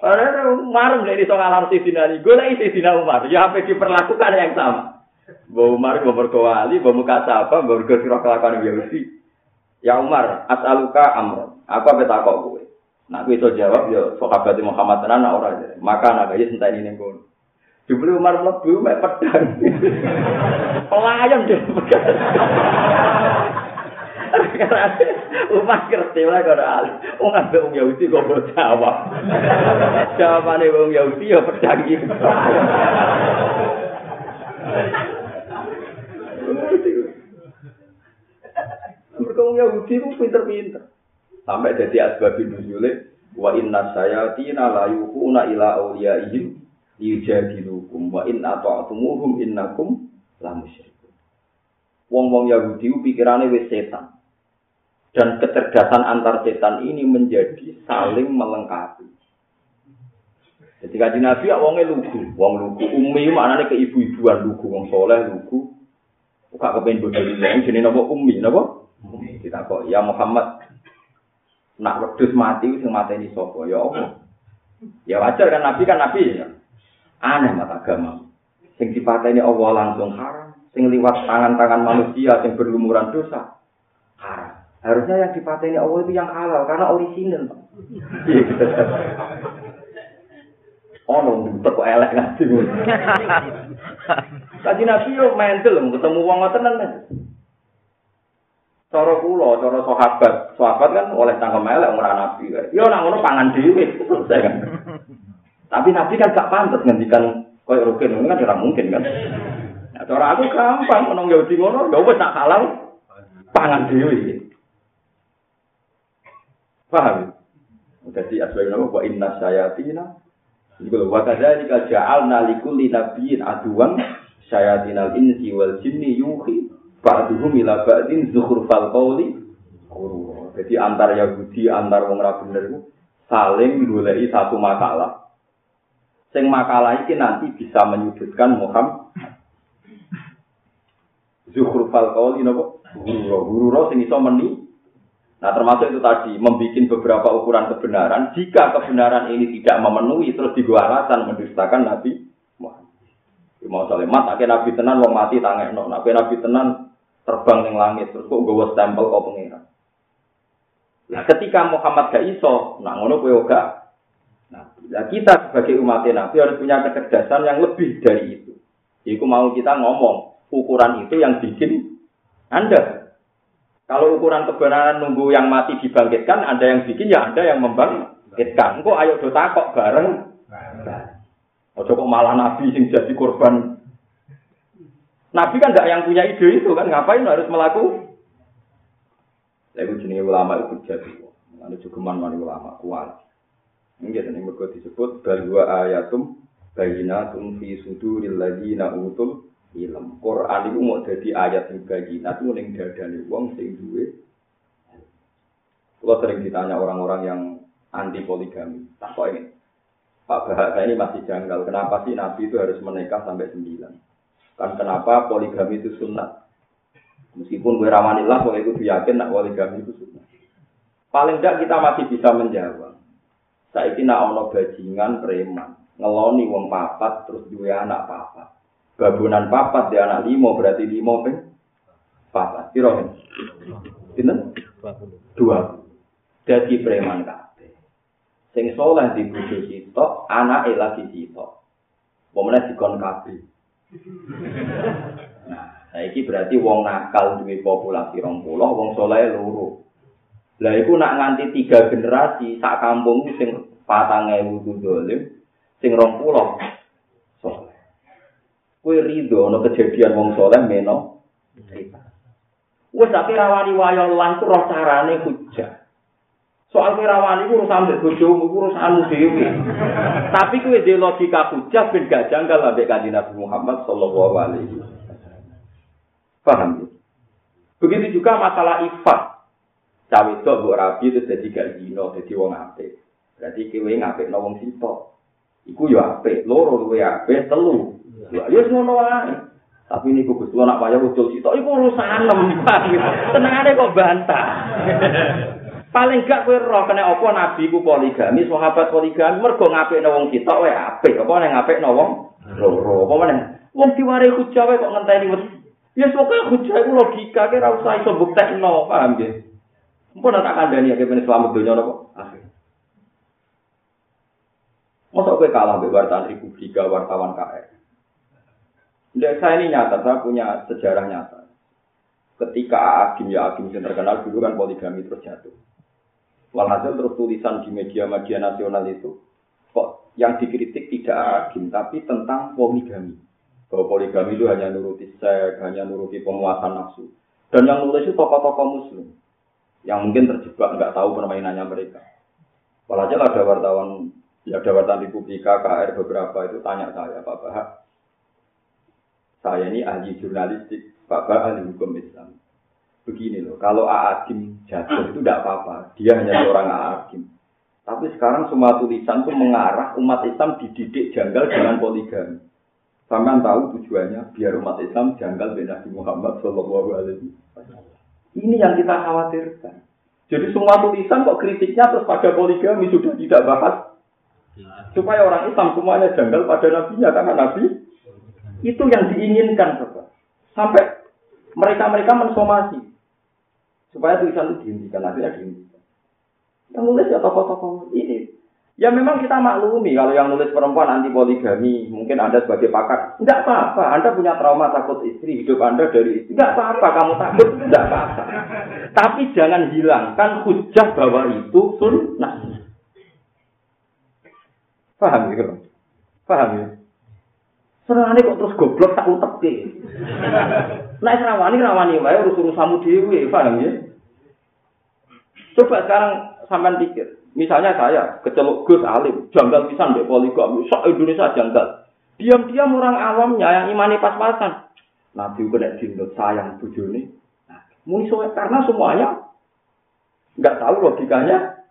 Padahal Umar dari soal alam si dinari, gue lagi si dinar Umar. Ya apa diperlakukan yang sama. Bawa Umar gue berkewali, bawa muka apa, bawa berkesirah kelakuan Yahudi. Ya Umar, as'aluka amr. Aku apa takut gue? Nah, gue itu jawab, ya sahabat Muhammad tenan orang Maka anak aja sentai ini gue. Dibeli Umar mlebu mek pedang. [laughs] Pelayan deh. [laughs] Umar ngerti lah kalau Ali. Wong ambek wong Yahudi kok mbok jawab. [laughs] Jawabane wong Yahudi ya pedang iki. Wong Yahudi ku pinter-pinter. Sampai jadi asbabin nuzule wa inna sayatina la yuquna ila awliyaihim yujadilukum wa in ata'tumuhum innakum la musyrikun. Wong-wong Yahudi pikirane wis setan. Dan kecerdasan antar setan ini menjadi saling melengkapi. Jadi kaji Nabi ya wongnya lugu, wong lugu. Umi maknanya ke ibu-ibuan lugu, wong soleh lugu. Buka kepengen bodoh lain, jadi nopo umi, Kita kok, ya Muhammad, nak wedus mati, sing mati ini sopo, ya Allah. Ya wajar kan Nabi kan Nabi ya. Aneh mata agama. Sing dipateni Allah langsung haram, sing liwat tangan-tangan manusia sing berlumuran dosa haram. Harusnya yang dipateni Allah itu yang halal karena orisinal. oh no, kok elek nanti. [laughs] Tadi Nabi yo mental ketemu wong ngoten nang. Cara kula, cara sahabat, sahabat kan oleh tangkem elek ora nabi. Yo nang ngono pangan dhewe, kan. Tapi Nabi kan gak pantas ngendikan koyo rukin, ini kan ora mungkin kan. Nah, cara aku gampang menong Yahudi ngono, ya wis tak halal pangan dhewe. Paham? Jadi asbab nama wa inna sayatina Juga wa kadzalika ja'alna likulli nabiyyin aduwan sayatinal insi wal jinni yuhi ba'duhum ila ba'din zukhrufal qawli Jadi antar Yahudi antar wong ra bener itu saling goleki satu makalah. Sing makalah iki nanti bisa menyudutkan Muhammad. Zukhrufal qawli napa? Guru, guru sing iso meni Nah termasuk itu tadi membuat beberapa ukuran kebenaran. Jika kebenaran ini tidak memenuhi terus digua alasan mendustakan Nabi Muhammad. Mau mat, akhirnya Nabi tenan wong mati tangan. Nabi Nabi tenan terbang ning langit terus kok gue stempel kok pengiran. Nah ketika Muhammad gak iso, nah ngono kowe gak. Nah, kita sebagai umat Nabi harus punya kecerdasan yang lebih dari itu. Iku mau kita ngomong ukuran itu yang bikin Anda kalau ukuran kebenaran nunggu yang mati dibangkitkan, ada yang bikin ya ada yang membangkitkan. Kok ayo do takok bareng. Ojo kok malah nabi sing jadi korban. Nabi kan gak yang punya ide itu kan, ngapain harus melakukan? Lalu jenis ulama itu jadi, ada juga mana ulama kuat. Ini jadi mereka disebut bahwa ayatum bayinatun fi suduril ladina utul ilm. Quran itu mau jadi ayat yang bayinat itu ning dadane wong sing duwe. Kalau sering ditanya orang-orang yang anti poligami, tak kok ini. Pak Bahasa ini masih janggal. Kenapa sih Nabi itu harus menikah sampai sembilan? Kan kenapa poligami itu sunnah? Meskipun gue ramanillah, gue itu yakin nak poligami itu sunnah. Paling tidak kita masih bisa menjawab. Saya ini nak ono bajingan preman, ngeloni wong papat terus dua anak papat. Babunan papat di anak limo berarti limo peng papat. Kira kan? Dua. Jadi preman kabeh. Sing soleh di bojo sitok, anake lagi sitok. Pemene dikon kabeh. Nah, saiki berarti wong nakal duwe populasi 20, wong soleh loro. Lah iku nak nganti tiga generasi sak kampung sing 4000 ku dolim, sing 20 Kue ridho no kejadian wong soleh meno. Wes tapi rawani wayo lan ku roh carane hujah. Soal rawani ku urusan mbek bojomu ku urusanmu dhewe. Tapi kue de logika hujah ben gak janggal ambek kanjeng Nabi Muhammad sallallahu alaihi wasallam. Paham ya? Begitu juga masalah ifat. Cawe itu buat rabi itu jadi gak zino, jadi wong apik. Berarti kue ngapik no wong sitok. Iku ya apik, loro luwe apik, telu. Ya wis ngono wae. Tapi ini Gus nak payah ucul sitok iku urusan nem. [laughs] Tenangane kok bantah. Paling gak kowe roh kena apa nabi ku poligami, sahabat poligami mergo ngapikno wong sitok wae apik. Apa nek ngapikno wong loro. Apa meneh? Wong diware hujah wae kok ngenteni wis. Ya pokoke hujah iku logika kira usah iso buktekno, paham nggih? Mpun tak kandhani ya kene selamat donya napa? Akhir. Masa kowe kalah mbek wartawan Republika, wartawan KR? Tidak, saya ini nyata, saya punya sejarah nyata. Ketika Agim ya Agim yang terkenal dulu kan poligami terus jatuh. Walhasil terus tulisan di media-media nasional itu, kok yang dikritik tidak Agim, tapi tentang poligami. Bahwa poligami itu hanya nuruti seks, hanya nuruti pemuasan nafsu. Dan yang nulis itu tokoh-tokoh muslim. Yang mungkin terjebak, nggak tahu permainannya mereka. Walhasil ada wartawan, ya ada wartawan Republika, KR beberapa itu tanya saya, Pak Bahak, saya ini ahli jurnalistik, bapak ahli hukum Islam. Begini loh, kalau Aadim jatuh itu tidak apa-apa, dia hanya seorang Aadim. Tapi sekarang semua tulisan itu mengarah umat Islam dididik janggal dengan poligami. Sampai tahu tujuannya biar umat Islam janggal dengan Nabi Muhammad Shallallahu Ini yang kita khawatirkan. Jadi semua tulisan kok kritiknya terus pada poligami sudah tidak bahas supaya orang Islam semuanya janggal pada nabinya karena nabi itu yang diinginkan sampai mereka-mereka mensomasi supaya tulisan itu dihentikan akhirnya dihentikan. Yang nulis ya tokoh-tokoh ini Ya memang kita maklumi kalau yang nulis perempuan anti poligami, mungkin Anda sebagai pakar, tidak apa-apa. Anda punya trauma takut istri, hidup Anda dari istri. Tidak apa-apa, kamu takut, [laughs] tidak apa-apa. Tapi jangan hilangkan hujah bahwa itu sunnah. Paham ya, Paham ya? Serane kok terus goblok tak utek Nah, rawani rawani wae urus urusamu dhewe, paham ya? Coba sekarang sampean pikir, Misalnya saya keceluk Gus Alim, janggal pisan deh poligami, sok Indonesia janggal. Diam-diam orang awamnya yang imani pas-pasan. Nabi kena dindut sayang. Nah, muni karena semuanya nggak tahu logikanya.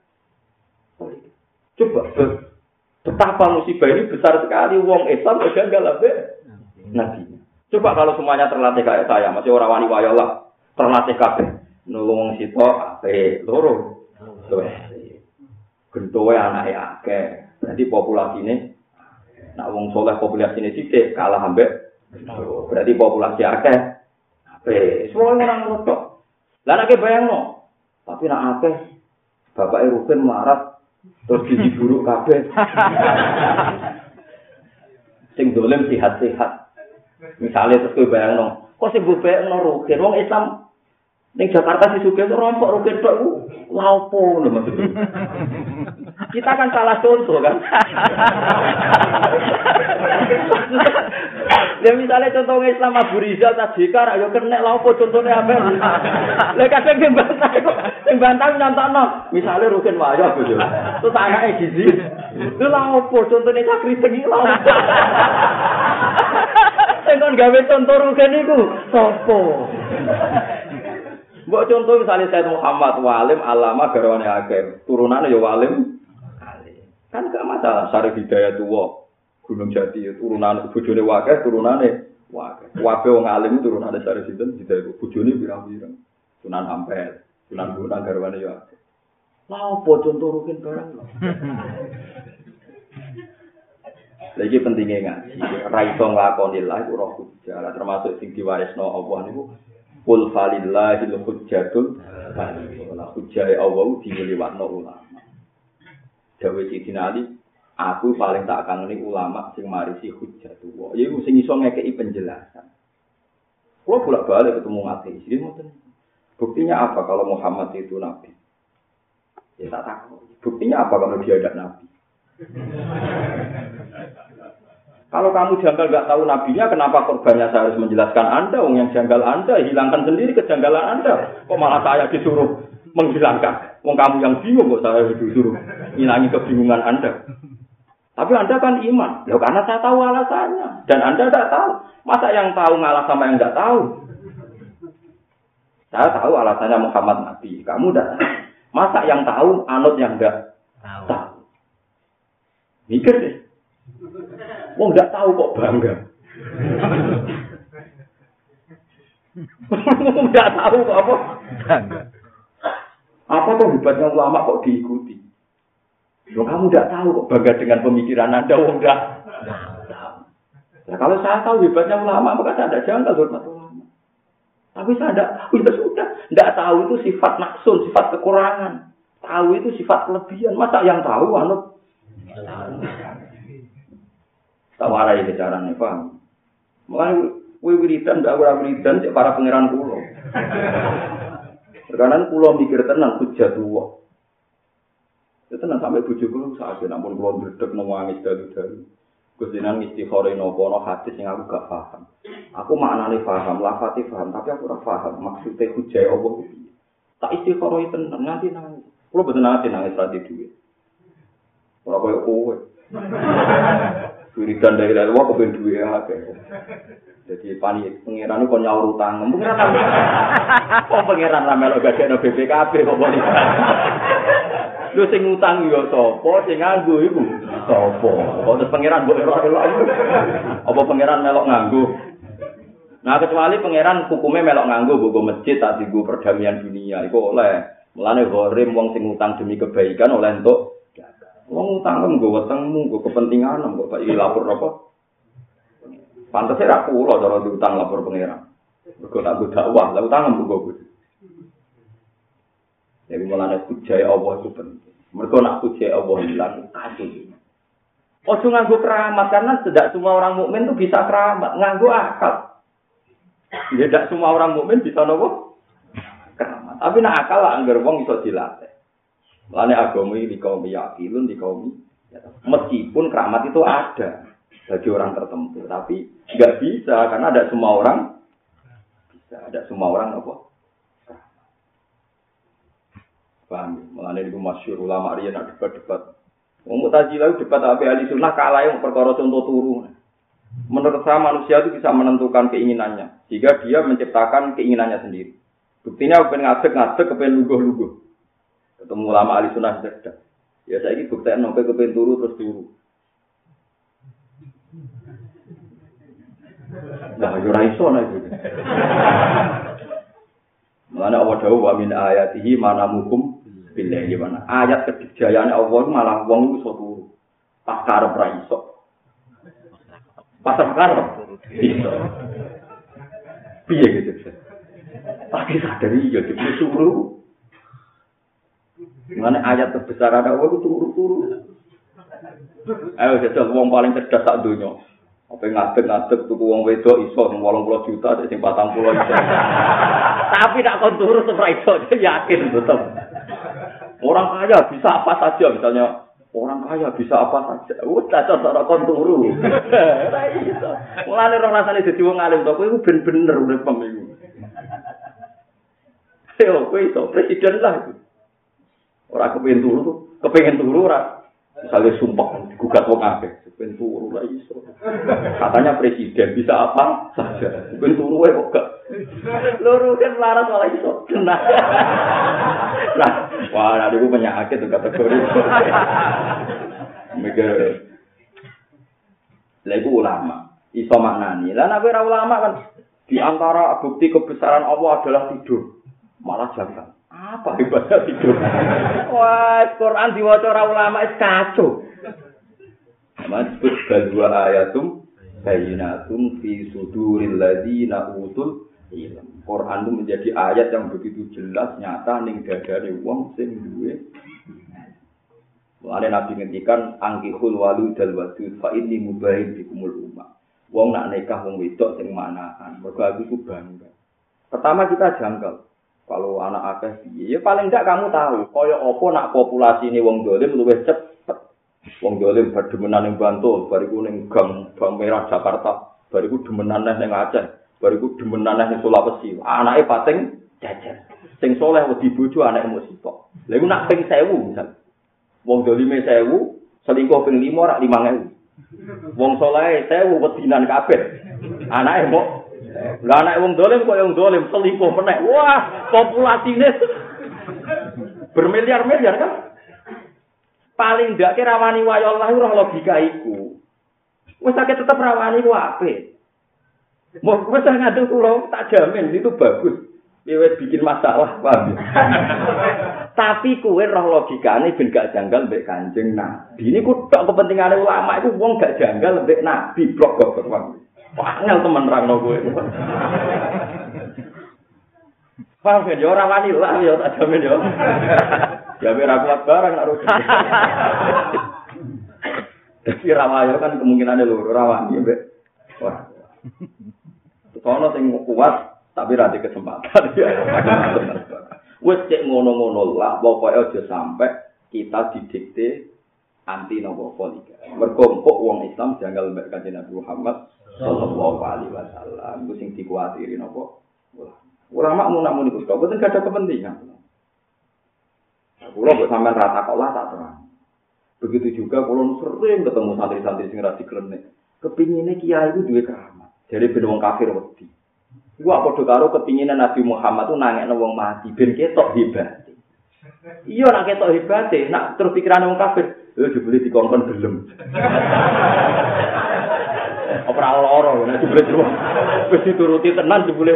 Coba betapa musibah ini besar sekali. Wong Islam janggal abe Nabi. Coba kalau semuanya terlatih kayak saya, masih orang wani wayolah, terlatih kabeh. Nulung situ ape loro. gentowe anake akeh. Berarti populasi ini, nak wong soleh populasi ini sidik kalah ambek. Berarti populasi akeh. Ape, semua orang ngotot. Lah nek bayang no. Tapi nak akeh, bapak Ruben marah terus gizi buruk kabeh. [laughs] sing dolem sehat-sehat. Misalnya terus kowe bayang no, kok sing bubek no Ruben, wong Islam Ning Jakarta si Sugih rompok rugen tok ku laopo lho maksudnya. [laughs] Kita kan salah contoh kan. [laughs] Ya misalnya contoh Islam Abu Rizal tadi kan ayo kena laopo contohnya apa? Lah kadang sing bantah kok sing bantah nyontokno. Misale rugen wayo bojo. Terus anake gizi. Lha laopo contohnya sakri tengi laopo. [laughs] Sing kon gawe contoh rugen iku sapa? Mbok contoh misalnya saya Muhammad walim alama garwane akeh, turunane ya walim Kan gak masalah sari hidayah tuwa. Gunung Jati turunan bojone wakeh turunane wakeh. Wabe wong alim turunane sari sinten hidayah bojone pirang-pirang. Sunan Ampel, Sunan Gunung garwane ya akeh. Lah opo contoh rukin barang [laughs] Lagi pentingnya ngaji, raiso nglakoni lah itu roh hujjah, termasuk sing diwarisno Allah niku Kul falillahil hujjatul baligh. Hujjah Allah diliwatno ulama. Dawe Sidina Ali, aku paling tak kangeni ulama sing marisi hujjah tuwa. Ya sing iso ngekeki penjelasan. Kalau bolak-balik ketemu ateis, jadi Buktinya apa kalau Muhammad itu nabi? Ya tak tahu. Buktinya apa kalau dia ada nabi? Kalau kamu janggal nggak tahu nabinya, kenapa korbannya saya harus menjelaskan Anda? Wong yang janggal Anda, hilangkan sendiri kejanggalan Anda. Kok malah saya disuruh menghilangkan? Wong kamu yang bingung kok saya disuruh hilangi kebingungan Anda. Tapi Anda kan iman. Ya karena saya tahu alasannya. Dan Anda tidak tahu. Masa yang tahu ngalah sama yang nggak tahu? Saya tahu alasannya Muhammad Nabi. Kamu tidak tahu. Masa yang tahu anut yang nggak tahu. Mikir deh. Wong nggak tahu kok bangga. [laughs] Nggak tahu kok apa? Bangga. Apa tuh hebatnya ulama kok diikuti? Loh kamu nggak tahu kok bangga dengan pemikiran anda, wong nggak tahu. Nah, kalau saya tahu hebatnya ulama, maka saya tidak janggal hormat ulama. Tapi saya tidak tahu, ya sudah. Tidak tahu itu sifat naksun, sifat kekurangan. Tahu itu sifat kelebihan. Masa yang tahu, anut? Tak warai nih paham. Mulai kue wiridan, gak ora wiridan, cek para pangeran pulau. Sekarang pulau mikir tenang, hujat tua. Ya tenang sampai bujuk kulo saat namun pulau berdek nangis dalu-dalu. Kusinan istikhore nopo no hadis yang aku gak paham. Aku maknane paham, lafati paham, tapi aku ora paham maksudnya hujai Allah itu. Tak istikhore tenang, nanti nangis. Kulo betul nanti nangis rati duit. Ora koyo kowe. [laughs] Wiridan dari Allah kepen duwe akeh. Jadi pani pangeran kok nyaur utang. Pangeran kok [laughs] pangeran ra melok gagekno BPKB kok kok Lu sing utang yo sapa, sing nganggo iku sapa? Kok pangeran mbok ora Apa pangeran melok nganggo? Nah kecuali pangeran hukumnya melok nganggo bogo masjid tak digo perdamaian dunia iku oleh. Mulane gharim wong sing utang demi kebaikan oleh entuk Wong utang kan gue wetengmu, gue kepentingan, gue pak lapor apa? Pantasnya ra kula cara diutang lapor pangeran. Mergo tak gue dakwah, lah utang gue gue. Jadi mulane pujai Allah itu penting. Mergo nak pujai Allah hilang kasus. Ojo nganggo keramat karena tidak semua orang mukmin itu bisa keramat, nganggo akal. Ya tidak semua orang mukmin bisa nopo keramat. Tapi nak akal lah anggar wong iso dilatih. Lane agama ini kaum yakilun di kaum meskipun keramat itu ada bagi orang tertentu, tapi nggak bisa karena ada semua orang bisa, ada semua orang apa? Paham? Mulane itu masyur ulama riyen nak debat-debat. Mu'tazilah debat abe ahli sunnah kalah yang perkara contoh turu. Menurut saya manusia itu bisa menentukan keinginannya, jika dia menciptakan keinginannya sendiri. Buktinya kepen ngadeg ngadeg, kepen luguh-luguh. Ketemu ulama ahli sunnah cerdas. Ya saya ini bukti nopo kepen turu terus turu. Nah, ora iso nek iki. Mana Allah dawuh wa min ayatihi mana mukum billahi mana ayat kejayaan Allah malah wong iso turu. Pas karep ra iso. Piye gitu. Tapi sadari ya disuruh Mana ayat terbesar ada itu turu-turu. Ayo jajal wong paling cerdas tak dunia. Apa ngadeg-ngadeg tuku wong wedok iso 80 juta sing 40 iso. Tapi tak kon turu ora iso yakin betul. Orang kaya bisa apa saja misalnya orang kaya bisa apa saja. Udah cocok kon turu. Ora iso. Mulane ora rasane dadi wong alim to kowe ben-bener urip pemilu. Yo kowe iso presiden lah itu. Ora kepengin turu, kepengin turu ora. Misalnya sumpah gugat wong akeh, kepengin turu lah iso. Katanya presiden bisa apa saja. Kepengin turu wae kok gak. Loro kan laras malah iso. Nah. Nah, wah ada gue penyakit tuh kategori. Mikir. Lagu ulama, iso maknani. Lah nek ora ulama kan di antara bukti kebesaran Allah adalah tidur. Malah jangan. Apa hebatnya tidur? Wah, Quran diwaca ora ulama es kacau. Mas bal ayatum bayinatum fi suduril ladzina utul ilm. Quran itu menjadi ayat yang begitu jelas nyata ning dadane wong sing duwe Mulane Nabi ngendikan angkihul walu dal wadud fa inni mubahin bikumul ummah. Wong nak nikah wong wedok sing manahan. Mergo aku bangga. Pertama kita janggal. Kalau anak akeh piye? Ya paling enggak kamu tahu, kaya apa nak populasi ini wong dolim luwih cepet. Wong dolim berdemenan ning Bantul, bariku ning Gang Bang Merah Jakarta, bariku demenan ning Aceh, bariku demenan ning Sulawesi. Anake pating jajar. Sing soleh wedi bojo anake musibah. Lha iku nak ping 1000 misal. Wong dolime 1000, selingkuh ping 5 rak 5000. Wong soleh 1000 wedinan kabeh. Anake mau Lah anak wong dolim kok yang dolim selingkuh meneh. Wah, populasine bermiliar-miliar kan? Paling ndak kira rawani wayo Allah ora logika iku. Wis akeh tetep rawani ku apik. Mau wis ngadu kula tak jamin itu bagus. Wis bikin masalah, paham [laughs] Tapi kue roh logikane ben gak janggal mbek Kanjeng Nabi. Ini ku tok kepentingane ulama iku wong gak janggal mbek Nabi blok kok Wangel teman rangno kowe. Paham kan, ya orang wani lah, ya tak jamin ya. Ya biar aku kuat barang, nak rugi. Jadi rawayo kan kemungkinannya lho, rawani ya, Mbak. Wah. Soalnya sing kuat, tapi rada kesempatan. Wes cek ngono-ngono lah, pokoknya aja sampai kita didikte anti nopo poliga. Mergompok wong Islam jangan lembek kanjeng Nabi Muhammad sallallahu alaihi wasallam ku sing dikuatiri napa ulama mun namun iku kok boten ada kepentingan kula kok sampean rata kok lah tak terang Begitu juga kalau sering ketemu santri-santri sing ra diklenek. Kepingine kiai itu duwe keramat. Jadi ben wong kafir wedi. Apa padha karo kepingine Nabi Muhammad tuh nangekno wong mati ben ketok hebat. Iya nak ketok hebat, nak terus pikiran wong kafir, lho jebule dikongkon gelem. [laughs] Apa ora lara, nek jebule wis dituruti tenan jebule.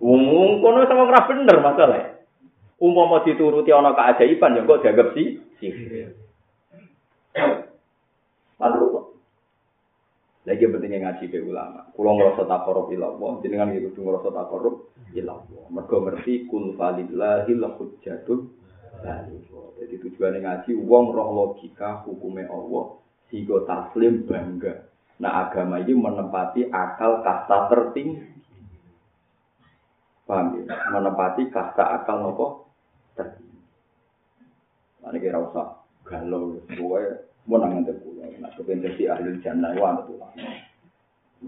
Wong kono sama ora bener masalah. Umpama dituruti ana keajaiban ya kok dianggap si sihir. Lagi pentingnya ngaji ke ulama. Kulo ngerasa takorup ilallah, jenengan gitu tuh ngerasa takorup ilallah. Mereka ngerti kun falillahi lahujjatul Jadi tujuannya ngaji, uang roh logika hukumnya Allah, sigo taslim bangga. Nah agama ini menempati akal kasta tertinggi. Paham ya? Menepati kasta akal nopo tertinggi. Nah, ini kira usah galau, pokoknya mau nangan terkulah. Nah, kepentingan si ahli jannah, wah, betul.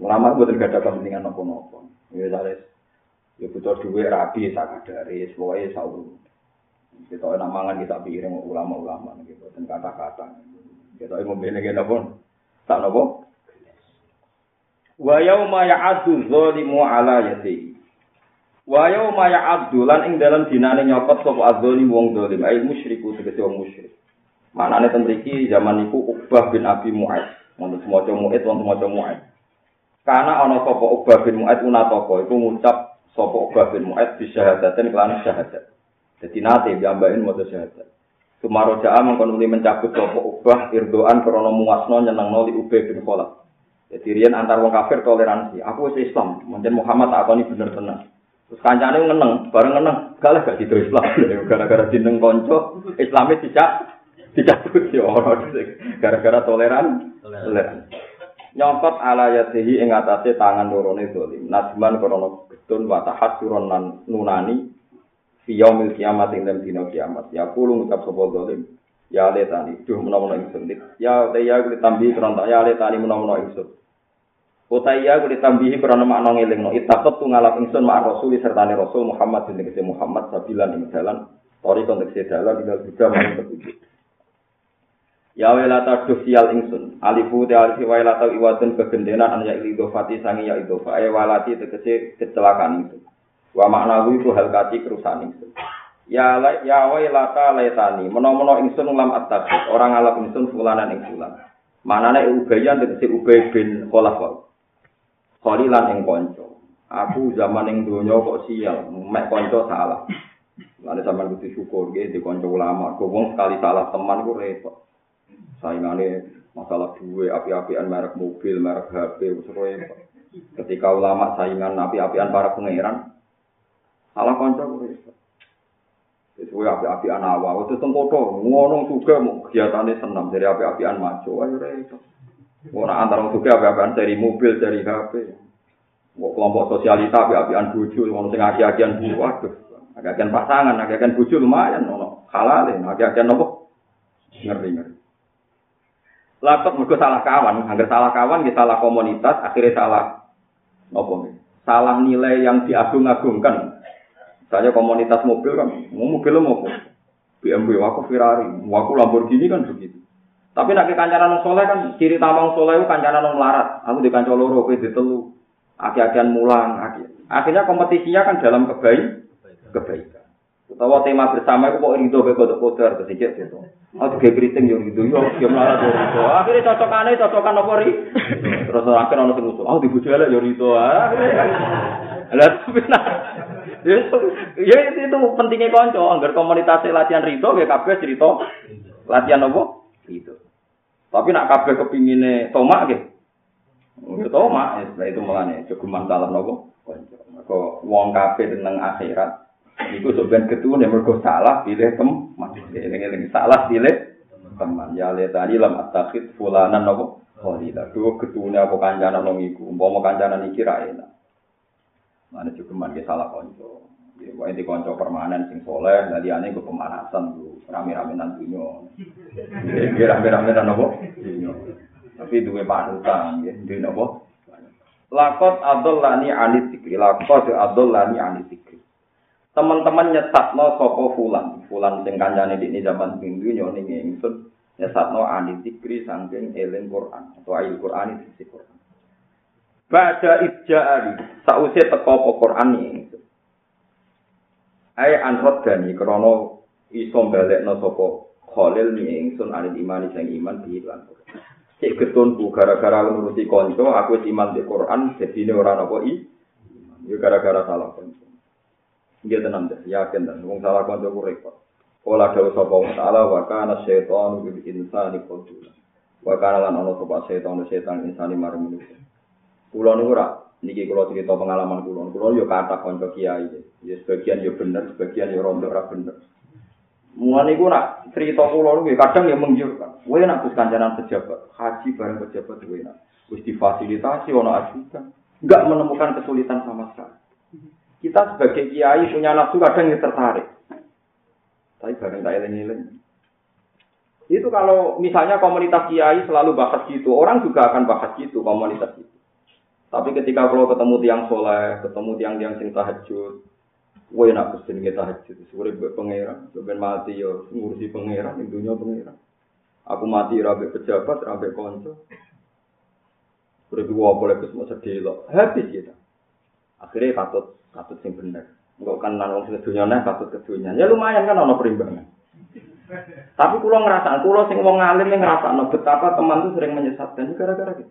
Lama gue tidak ada kepentingan nopo-nopo. Ya, ya butuh duit rapi, saya kadari, pokoknya saya Kita enak mangan kita pikirin ulama-ulama gitu, dan kata-kata. Kita mau beli kita pun tak nopo. Wa yauma ya'addu zalimu ala yatihi Wa yauma ya'abdulan ing dalam dinane nyokot sapa adzoni wong dolim ai musyriku tegese wong musyrik. Manane ten mriki zaman niku Ubah bin Abi Mu'ad, wonten semaca Mu'ad wonten semaca Mu'ad. Karena ana sapa Ubah bin Mu'ad unatapa iku ngucap sapa Ubah bin Mu'ad bi syahadatin kelan syahadat. Dadi nate diambahin maca syahadat. Sumaro ja'a mengkon mencabut sapa Ubah irdoan krana muasno nyenengno li Ubah bin Khalaf. Jadi riyen antar wong kafir toleransi. Aku wis Islam, mungkin Muhammad takoni bener tenan. Terus kancane ngeneng, bareng ngeneng, kalah gak gitu Islam. [laughs] Gara-gara jeneng konco, Islamnya tidak tidak ya orang gara-gara toleran. Toleran. Nyongkot ala yatihi ing atase tangan lorone dolim. Nasman krono getun wa tahassuron nan nunani fi yaumil kiamat ing dalem dina kiamat. Ya kulo ngucap sapa dolim. Ya letani, duh menawa ingsun. Ya te ya kuwi tambi krono ya letani menawa ingsun. Utaya kuwi ditambihi krana makna ngelingno itaqat tu ngalap ingsun mak rasul sertane rasul Muhammad Nabi Muhammad sabilan ing dalan tori konteks dalan ing juga maring petunjuk. Ya welata sial ingsun alifu te alifi welata iwatun kegendenan an ya idofati sangi ya idofa ay walati tegese kecelakaan ingsun. Wa makna itu hal kati kerusakan ingsun. Ya ya welata letani menawa ingsun lam at-tabi orang ngalap ingsun fulanan ing fulan. Manane ubayan tegese ubay bin Khalaf Khalilan ing konco. Aku zaman ing donya kok sial, mek konco salah. Lalu sampean kudu syukur nggih di konco ulama. Kok sekali salah teman ku repot. Saingane masalah duwe api-apian merek mobil, merek HP wis repot. Ketika ulama saingan api-apian para pangeran, salah ku repot. Wis kuwi api-apian awal, wis tengkoto, ngono juga mau kegiatannya senam dari api-apian maco, ayo repot. Ora antara juga apa-apaan dari mobil, dari HP. Mau kelompok sosialita, apa-apaan buju, mau sing aki-akian buju, waduh. Aki-akian pasangan, aki-akian buju lumayan, ono halal, aki-akian nopo. Ngerti-ngerti. Lapet mereka salah kawan, hampir salah kawan, kita salah komunitas, akhirnya salah nopo Salah nilai yang diagung-agungkan. Saya komunitas mobil kan, mau mobil mau BMW, aku Ferrari, aku Lamborghini kan begitu. Tapi nak kancanan soleh kan ciri tamang soleh itu kancanan melarat. Aku di kanca loro, kowe ditelu. Aki-akian mulang. Akhirnya kompetisinya kan dalam kebaik, kebaikan. Utawa tema bersama itu kok rindu ke kodok kodar kesikit gitu. Oh, tiga keriting yang rindu, yo, dia melarat yo rindu. Akhirnya cocokannya cocokan apa ri? Terus akhirnya orang sing usul, oh dibujuk elek yo rindu. Lah tapi nah, ya itu pentingnya konco, agar komunitas latihan rindu, ya kabeh cerita latihan apa? Itu. Tapi nak kabeh kepingine tomak nggih. Ya tomak, ya setelah itu melane cukup masalah nopo. Kok wong kabeh tentang akhirat iku sebenarnya ketune mergo salah pilih teman. Eling-eling salah pilih teman. Ya le tadi lam atakhid fulanan nopo. Oh tidak, tuh apa kancanan nang iku. Umpama kancanan iki ra enak. Mana cukup mangke salah konco. Wah ini konco permanen sing soleh, dari ane gue pemanasan tuh rame-rame nantinya. Ini rame-rame apa? Tapi dua panutan, ya, di apa? Lakot adol lani anit tikri, lakot adol lani anit tikri. teman-teman nyesatno sapa fulan, fulan sing kancane di zaman minggu nyoni ingsun nyesatno ani zikri saking eling Quran atau ayat Quran itu Quran. Baca ija'ali, sause teko apa Quran ingsun. Ai anrot gani krana iso balekno sapa Khalil ni ingsun alil imani sing iman di lan Cek ketunku gara-gara ngurusi konco, aku iman di Quran, jadi ini orang apa i? Ya gara-gara salah konco. Dia tenang deh, yakin dan wong salah konco ku repot. Kala dawu sapa wa ta'ala wa kana syaitanu bil insani qadula. Wa kana lan ana sapa setan setan insani marang manusia. Kula niku ora niki kula cerita pengalaman kula. Kula yo kata konco kiai. Ya sebagian yo bener, sebagian yo rondo ora bener. Mulane iku nak cerita kula niku kadang ya menggiurkan. Kowe nak Gus kancanan pejabat, haji bareng pejabat kowe nak. Wis difasilitasi ono ajudan, enggak menemukan kesulitan sama sekali. Kita sebagai kiai punya nafsu kadang yang tertarik. Tapi bareng tak eling-eling. Itu kalau misalnya komunitas kiai selalu bahas gitu, orang juga akan bahas gitu komunitas itu. Tapi ketika kalau ketemu tiang soleh, ketemu tiang-tiang sing tahajud, Woi nak pesen kita tahajud, sore buat pangeran, sebenarnya mati yo ngurusi pangeran, dunia pangeran. Aku mati rabe pejabat, rabe konco. Sore dua boleh semua sedih loh, habis kita. Akhirnya katut, katut sing bener. Enggak kan nang sing dunia nih katut ke. Ya lumayan kan ono perimbangan. Tapi kulo ngerasa, kulo sing mau ngalim yang ngerasa, betapa teman tuh sering menyesatkan gara-gara gitu.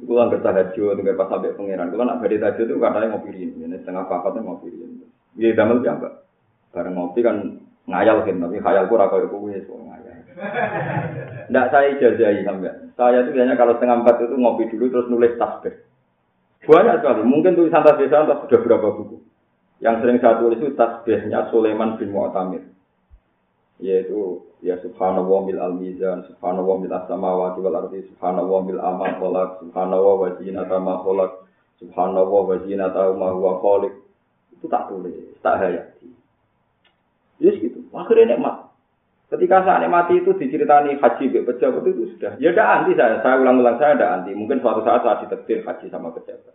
Kulo nggak tahajud, nggak pas sampai pangeran. Kulo nak beri tahajud itu katanya ngopi ini, ini setengah pakatnya ngopi ini. Iya, damel jamba. Bareng ngopi kan ngayal kan, tapi khayalku rako itu gue so ngayal. Nggak saya ijazahi sampai. Saya itu biasanya kalau setengah empat itu ngopi dulu terus nulis tasbih. Banyak sekali. Mungkin tulisan tasbih saya sudah berapa buku. Yang sering saya tulis itu tasbihnya Sulaiman bin Mu'tamir. Yaitu ya subhanallah bil al mizan subhanallah bil as-samawati wal ardi subhanallah bil amal khalaq subhanallah wa zinata ma khalaq subhanallah wa zinata ma huwa itu tak tulis tak hayati. Yes gitu akhirnya nikmat. Ketika saya nikmati itu diceritani haji be pejabat itu sudah. Ya ada anti saya saya ulang-ulang saya ada anti. Mungkin suatu saat saya ditekdir haji sama pejabat.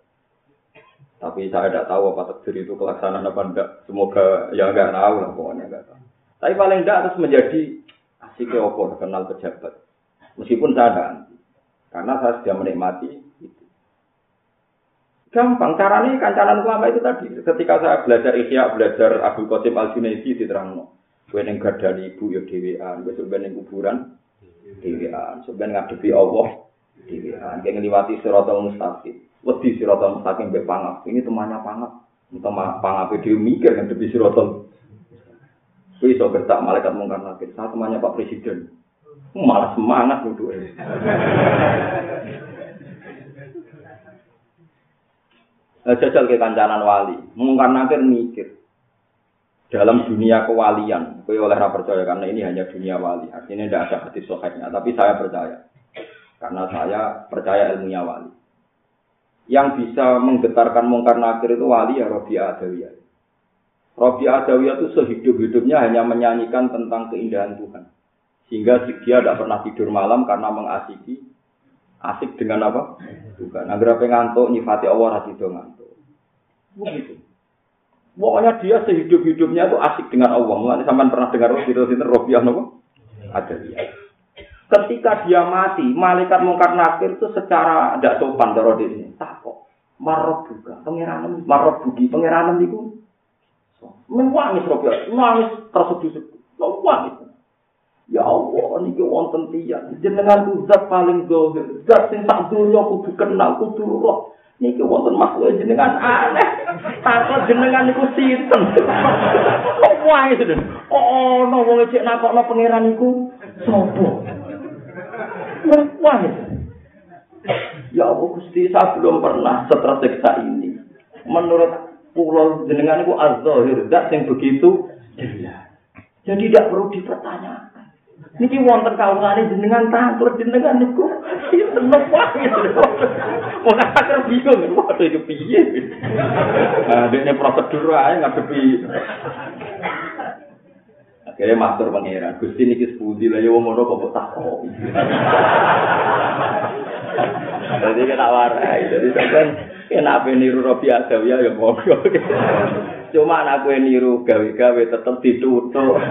Tapi saya tidak tahu apa takdir itu kelaksanaan apa enggak. Semoga ya enggak tahu lah pokoknya enggak tahu tapi paling enggak harus menjadi asik opo kenal pejabat. Meskipun saya ada. Karena saya sudah menikmati itu. Gampang, caranya kancanan ulama itu tadi. Ketika saya belajar Ihya, belajar Abu Qasim Al-Junaidi di Terangno. Yang dari ibu ya dewean, gue sebenarnya kuburan dewean, sebenarnya ngadepi Allah dewean, kayak ngeliwati siratal mustaqim. Wedi siratal mustaqim be pangap. Ini temannya pangap. Teman pangap dia mikir ngadepi siratal Kowe iso gertak malaikat mungkar nakir. Saya temannya Pak Presiden. Malah semangat nuduh. Nah, jajal ke kancanan wali. Mungkar nakir mikir. Dalam dunia kewalian, kowe oleh percaya karena ini hanya dunia wali. Artinya tidak ada hati soheknya, tapi saya percaya. Karena saya percaya ilmunya wali. Yang bisa menggetarkan mungkar nakir itu wali ya Robi Adawiyah. Robi Adawiyah itu sehidup-hidupnya hanya menyanyikan tentang keindahan Tuhan. Sehingga dia tidak pernah tidur malam karena mengasiki asik dengan apa? Tuhan. Agar apa ngantuk nyifati Allah hati itu ngantuk. Begitu. Pokoknya dia sehidup-hidupnya itu asik dengan Allah. Mulai sampai pernah dengar itu Robi Adawiyah. Ketika dia mati, malaikat mungkar nakir itu secara tidak sopan daro ini. Tak kok. Marok juga, pangeran marok bugi, itu Nangis Robi, nangis tersedih-sedih. Nangis. Ya Allah, niki wonten tiyang jenengan zat paling zahir, zat sing sak donya kudu kenal, kudu roh. Niki wonten makhluk jenengan aneh. Takut jenengan niku sinten? Kok wae sedhen. Kok ana wong cek nakokno pangeran niku sapa? Wae. Ya Allah Gusti, saya belum pernah setersiksa ini. Menurut pulau jenengan itu az-zahir, zat yang begitu. Jadi tidak perlu dipertanyakan. Niki wonten kawulane jenengan tangkur jenengan niku seneng wae. Wong akeh bingung waduh iki piye. Nah, dene prosedur ae ngadepi Akhirnya matur pangeran, Gusti niki sepundi lah ya wong ngono kok takok. Jadi kita warai, jadi sampean Enak niru Robi Adawiyah ya monggo. Cuma anak gue niru gawe-gawe tetep ditutup.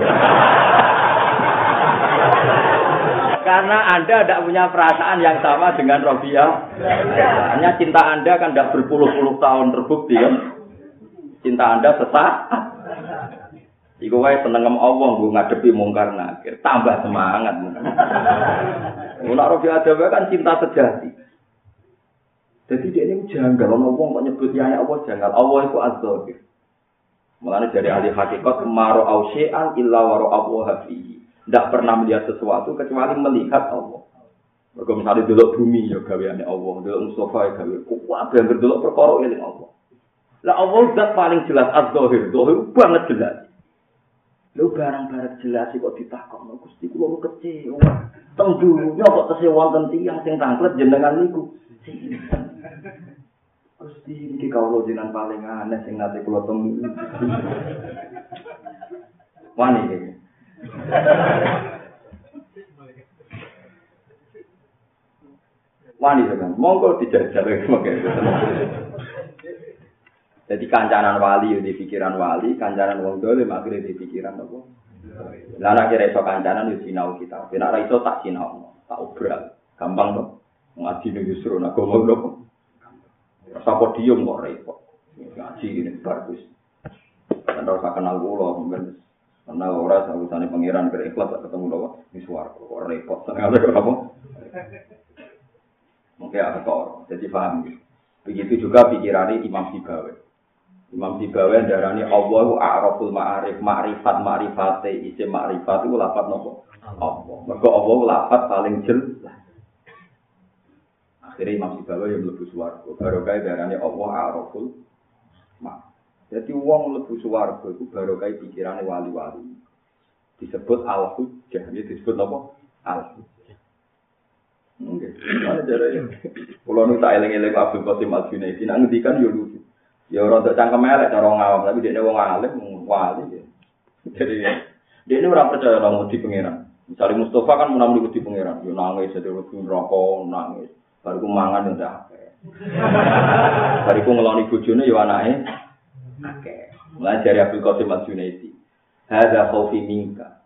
Karena Anda tidak punya perasaan yang sama dengan Robiah. Hanya cinta Anda kan tidak berpuluh-puluh tahun terbukti ya. Cinta Anda sesak. Iku wae seneng Allah gue ngadepi mungkar nakir, tambah semangat. [laughs] Robiah ada kan cinta sejati. Jadi dia ini janggal, orang ngomong kok nyebut ya Allah janggal. Allah itu az-zahir. Mulanya dari ahli hakikat, maro ausyi'an illa waro Allah hafihi. Tidak pernah melihat sesuatu kecuali melihat Allah. Mereka misalnya dulu bumi ya gaweane Allah, dulu Mustafa ya gawe. Kuat yang berdulu perkara ini Allah. Lah Allah zat paling jelas az-zahir, zahir banget jelas. Lu barang-barang jelas kok ditakokno Gusti kula kecewa. Teng dunya kok tesih wonten tiyang sing tanglet jenengan niku. Gusti iki kawula jenengan paling aneh sing nate kula temu. Wani iki. Wani kan, monggo dijajal sebagai Jadi kancanan wali di pikiran wali, kancanan wong dolim akhirnya di pikiran apa? Lana kira iso kancanan di sinau kita. Kena iso tak sinau, tak obral. Gampang tuh. Ngaji nih justru nak ngomong dong. Sapa diem kok repot. Ngaji ini bagus. Dan rasa kenal gula, mungkin Karena ora sausane pangeran berikhlas ketemu lho di swarga kok repot. Kok apa? Mungkin aktor. Jadi paham. Begitu juga pikiran Imam Sibawi. Imam Sibawi darani Allah a'raful ma'arif, ma'rifat ma'rifate isim ma'rifat itu lafat nopo? Allah. Mergo Allah lafat paling jelas. Akhirnya Imam Sibawi yang lebih swarga. Barokah darani Allah a'raful ma'arif. Jadi uang lebu suwargo itu baru kayak pikiran wali-wali. Disebut al-hujjah. Disebut apa? Al-hujjah. Oke. Mana cara ya? Kalau nu tak eleng-eleng Abdul Qasim Al Junaidi, nak ngendikan yo lucu. Ya orang cangkem elek cara ngawam, tapi dia wong alim, wali. Jadi dia ini orang percaya orang di pangeran. Misalnya Mustafa kan menamuni di pangeran, yo nangis, jadi lebih rokok, nangis. Baru mangan yang dah. Bariku ngeloni bojone yo anake Oke. Mulai dari Abdul Qasim Al Junaidi. Hada khawfi minka.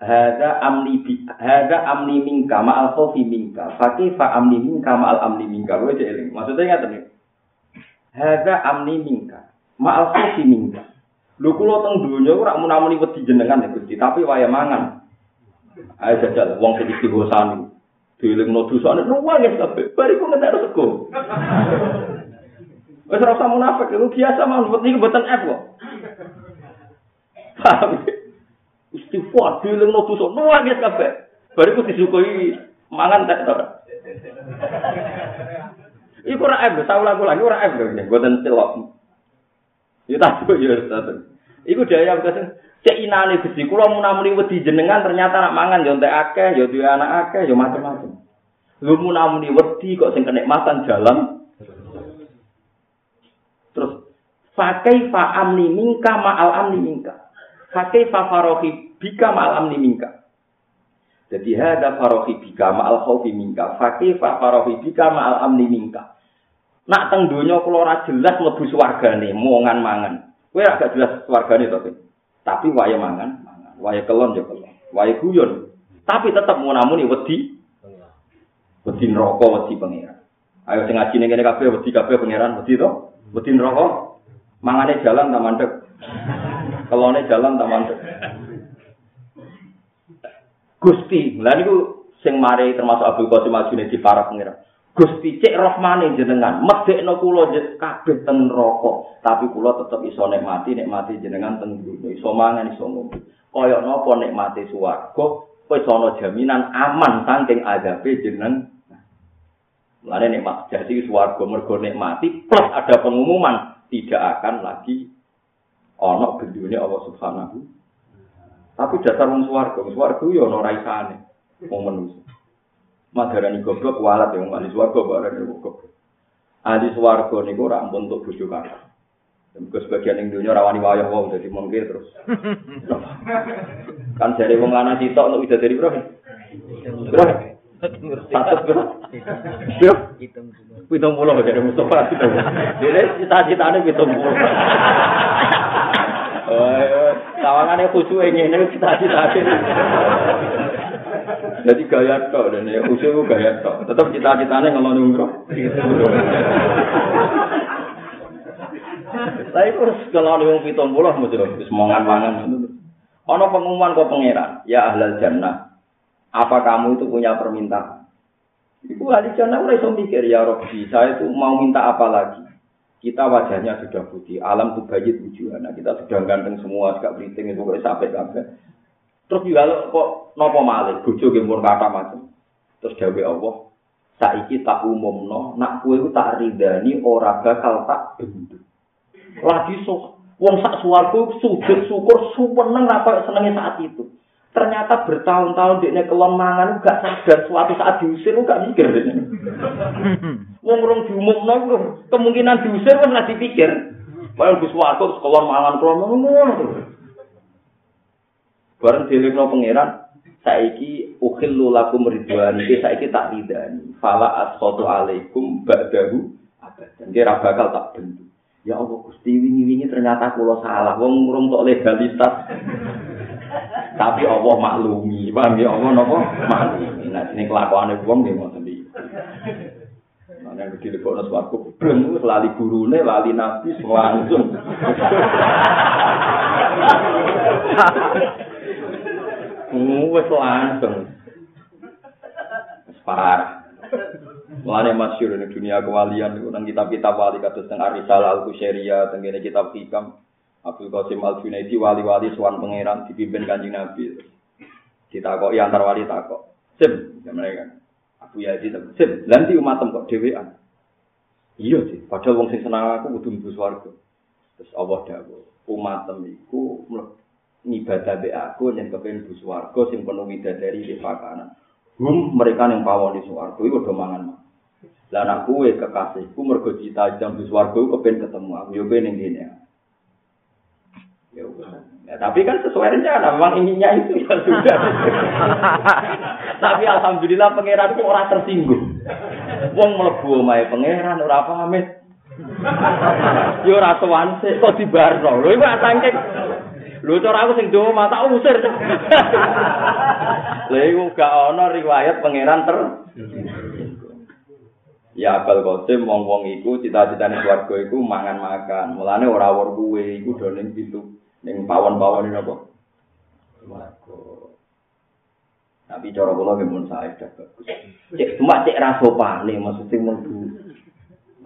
Hada amni bi hada amni minka ma al khawfi minka. Fakih fa amni minka ma al amni minka. Gue jeling. Maksudnya nggak Hada amni minka ma al khawfi minka. Lu kulo teng dunya ora munamuni wedi jenengan ya Gusti, tapi waya mangan. Ayo jajal wong sing istighosani. Dilingno dosane nuwang ya kabeh. Bariku ngentek sego. Wes ora usah munafik, lu biasa mah buat niku mboten F kok. Istighfar dileng no dosa, nangis kabeh. Bariku disukui mangan tak ora. Iku ora F, tau lagu lagi ora F lho, mboten celok. Ya tak ya tak. Iku daya kesen cek inane Gusti kula munamuni wedi jenengan ternyata nak mangan yo entek akeh, yo duwe anak akeh, yo macam-macam. Lu munamuni wedi kok sing kenikmatan jalan Fakai fa amni mingka ma'al amni mingka. Fakai fa farohi bika ma'al amni mingka. Jadi hada farohi bika ma'al khawfi mingka. Fakai fa farohi bika ma'al amni mingka. Nak teng donya kula ora jelas mlebu swargane, mongan mangan. Kowe agak jelas swargane to, Tapi wae mangan, mangan. Wae kelon ya kelon. Wae guyon. Tapi tetep munamuni wedi. Wedi neraka, wedi pangeran. Ayo sing ngaji ning kene kabeh wedi kabeh pangeran, wedi to? Wedi neraka. Mangane jalan tak mandek. Kelone jalan tak mandek. Gusti, lha niku sing mari termasuk Abdul Qasim Majune di para pengira. Gusti cek rohmane jenengan, medekno kula kabeh ten neraka, tapi kula tetep iso nikmati nikmati jenengan ten dunya, iso mangan iso ngombe. Kaya napa nikmati swarga, iso ana jaminan aman saking azabe jeneng. Mulane nikmat jadi swarga mergo nikmati plus ada pengumuman tidak akan lagi ono bendunya Allah Subhanahu. Tapi dasar wong swarga, swarga yo ono raisane wong manusa. Madarani goblok walat yang ahli swarga barane goblok. Ahli swarga niku ora ampun untuk bojo kakak. Mergo sebagian ning dunya rawani wayah wong dadi mengke terus. kan dari wong lanang sitok untuk bisa dari bro. Bro. Satu Yo. Pitung puluh dari Mustafa. Jadi cita-citanya pitung puluh. Tawangannya khusyuk ini, ini cita-citanya. Jadi gaya tok dan ya khusyuk gaya tok. Tetap cita-citanya ngeloni umroh. Tapi terus kalau ada yang pitung puluh, mesti semangat-mangan. Ono pengumuman kok pangeran, ya ahlal jannah. Apa kamu itu punya permintaan? Ibu ahli jannah mulai mikir ya Robbi, saya itu mau minta apa lagi? Kita wajahnya sudah putih, alam tuh bayi tujuan. Nah, kita sudah ganteng semua, gak beriting itu kayak sampai sampai. Terus juga kok nopo malik, bujuk gempur kata macam. Terus dawe Allah, saiki tak umum no, nak itu tak ridani ora bakal tak bentuk. Lagi so, wong sak suwargo sujud syukur suweneng apa senengnya saat itu. Ternyata bertahun-tahun dia kelon mangan gak sadar suatu saat diusir gak mikir. Wong rong diumumno kemungkinan diusir kan lagi pikir. Padahal Gus Wato kelon mangan ngono. Bareng dilekno pangeran saiki ukhillu lakum ridwan iki saiki tak ridani. Fala asqatu alaikum ba'dahu abadan. Dia bakal tak bentuk. Ya Allah Gusti wingi-wingi ternyata kula salah. Wong urung tok legalitas. Tapi Allah maklumi, paham ya Allah napa? Maklumi. Nah, sini kelakuane wong nggih ngoten iki. Nah, yang gede kok nang swarga, breng lali gurune, lali nabi langsung. [laughs] Wes langsung. Parah. Mulane masyhur ning dunia kewalian niku nang kitab-kitab wali kados teng Arisalah Al-Kusyairiyah, teng kitab Hikam, Abdul Qasim Al Junaidi wali-wali suwan pangeran dipimpin kanjeng Nabi. Kita kok ya antar wali takok. Sim, ya mereka. Abu Yazid sim, nanti umatem kok dhewean. Iya sih, padahal wong sing senang aku kudu mlebu swarga. Terus Allah dawuh, umatem iku ngibadah be aku yang kepen mlebu swarga sing penuh widadari di pakanan. Hum mereka yang pawon di swarga iku do mangan. Lah anak kuwe kekasihku mergo cita jam di swarga kepen ketemu aku yo ben ning kene. Ya, tapi kan sesuai rencana, memang inginnya itu ya sudah. [laughs] tapi alhamdulillah pangeran itu orang tersinggung. Wong mlebu omahe pangeran ora pamit. [laughs] Yo ora sowan sik kok dibarno. Lho iku atangke. Lho cara aku sing doa mata usir. [laughs] Lha iku gak ana riwayat pangeran ter Ya abal kosim wong-wong iku cita-citane swarga iku mangan-makan. Mulane ora wor kuwe iku do ning pintu ning pawon-pawon ini apa? Swarga. Tapi cara kula nggih mun sae dah bagus. Cek cuma cek ra sopane maksudnya mlebu.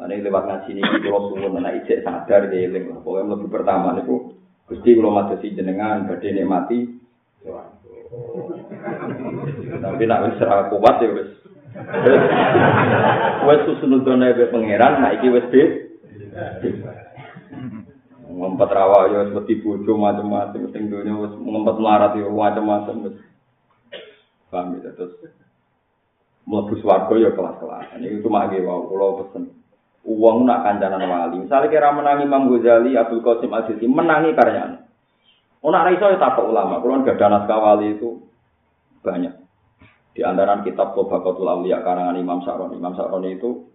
Mane lewat ngaji niki kula suwun ana ijek sadar nggih eling. Pokoke mlebu pertama niku Gusti kula madosi jenengan badhe nikmati Tapi nak wis ra kuat ya wis [laughs] Wes susunudone be pangeran, nah iki wes be. Ngempet rawa ya wis wedi bojo macam-macam sing dunya wis ngempet melarat ya macam-macam wis. Paham ya terus. Mlebu swarga ya kelas-kelas. Ini cuma nggih wae kula pesen. Uang nak kancanan wali. Misalnya kira menangi Imam Ghazali, Abdul Qasim Al-Jilani, menangi karyanya. Oh, nak raiso ya takut ulama. Kalau nggak ada naskah wali itu banyak. Di antara kitab Tobaqatul Auliya karangan Imam Sa'roni. Imam Sa'roni itu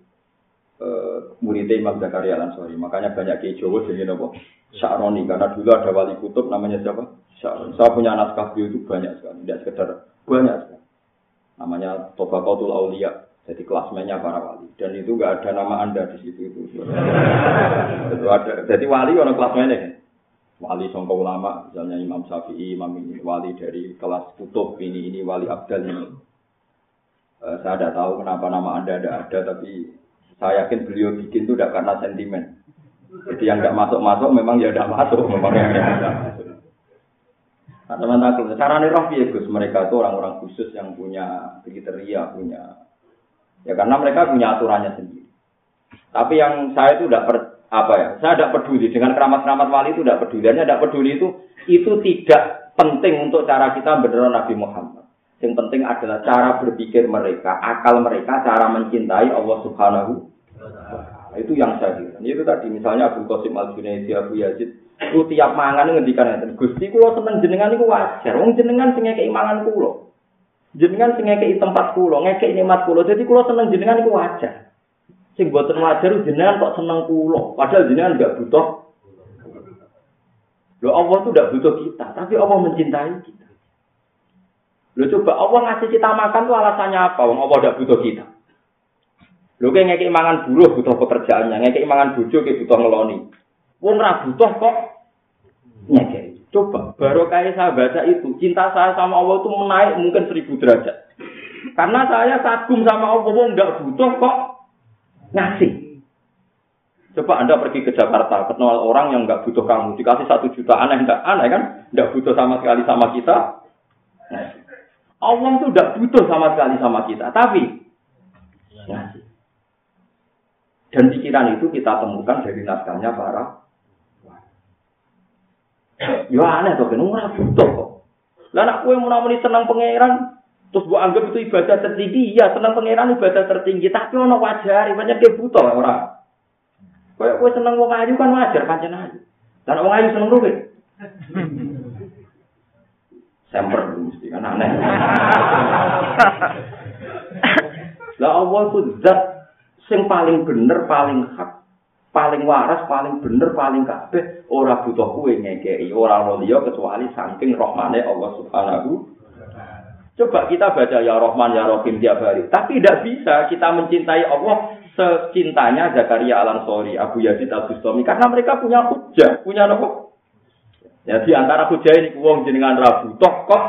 uh, muridnya Imam Zakaria Lansori. Makanya banyak kiai Jawa jadi apa? Sa'roni. Karena dulu ada wali kutub namanya siapa? Sa'roni. Saya punya naskah itu banyak sekali. Tidak sekedar banyak sekali. Namanya Tobaqatul Auliya. Jadi kelasmennya para wali. Dan itu nggak ada nama anda di situ itu. Jadi wali orang kelasmennya kan? wali sangka ulama, misalnya Imam Syafi'i, Imam ini wali dari kelas kutub ini, ini wali Abdal ini. Uh, saya tidak tahu kenapa nama anda ada ada, tapi saya yakin beliau bikin itu tidak karena sentimen. Jadi yang tidak masuk-masuk memang ya tidak masuk, memang yang tidak masuk. Nah, teman-teman, cara nih ya Gus, mereka itu orang-orang khusus yang punya kriteria, punya ya karena mereka punya aturannya sendiri. Tapi yang saya itu tidak per, apa ya? Saya tidak peduli dengan keramat-keramat wali itu tidak peduli. Hanya tidak peduli itu itu tidak penting untuk cara kita benar Nabi Muhammad. Yang penting adalah cara berpikir mereka, akal mereka, cara mencintai Allah Subhanahu wa Itu yang saya kira. Itu tadi misalnya Abu Qasim Al Junaidi, Abu Yazid, itu tiap mangan ngendikan. Gusti kulo seneng jenengan itu wajar. Wong jenengan sing keimangan kulo. Jenengan sing ngekeki tempat kula, ngekeki nikmat kula. Jadi kula seneng jenengan iku wajar. Sing boten wajar jenengan kok seneng kula, padahal jenengan enggak butuh. Loh Allah tuh enggak butuh kita, tapi Allah mencintai kita. Loh coba Allah ngasih kita makan tuh alasannya apa? Wong Allah enggak butuh kita. Lho kayak ngekek mangan buruh butuh pekerjaannya, ngekek mangan bojo kayak butuh ngeloni. Wong ora butuh kok ngekek. Coba baru kayak saya baca itu, cinta saya sama Allah itu menaik mungkin seribu derajat. Karena saya kagum sama Allah, nggak butuh kok ngasih. Coba Anda pergi ke Jakarta, kenal orang yang nggak butuh kamu, dikasih satu juta aneh nggak aneh kan? Nggak butuh sama sekali sama kita. Allah itu nggak butuh sama sekali sama kita, tapi ngasih. Dan pikiran itu kita temukan dari naskahnya para Ya aneh tuh, kan ora butuh kok. Lah nak kowe muni seneng pangeran, terus gua anggap itu ibadah tertinggi, ya seneng pangeran ibadah tertinggi, tapi ono wajar, banyak dia butuh ora. Kayak kowe seneng wong ayu kan wajar pancen ayu. Lah wong ayu seneng duit. Semper mesti kan aneh. Lah Allah itu zat sing paling bener, paling hak, paling waras, paling bener, paling kabeh ora butuh kue ngekei, ora ono kecuali saking rahmane Allah Subhanahu Coba kita baca ya Rahman ya Rahim tiap hari, tapi tidak bisa kita mencintai Allah secintanya Zakaria Al Ansori, Abu Yazid Al Bustami karena mereka punya hujah, punya apa? Ya di antara hujah ini wong jenengan ra butuh kok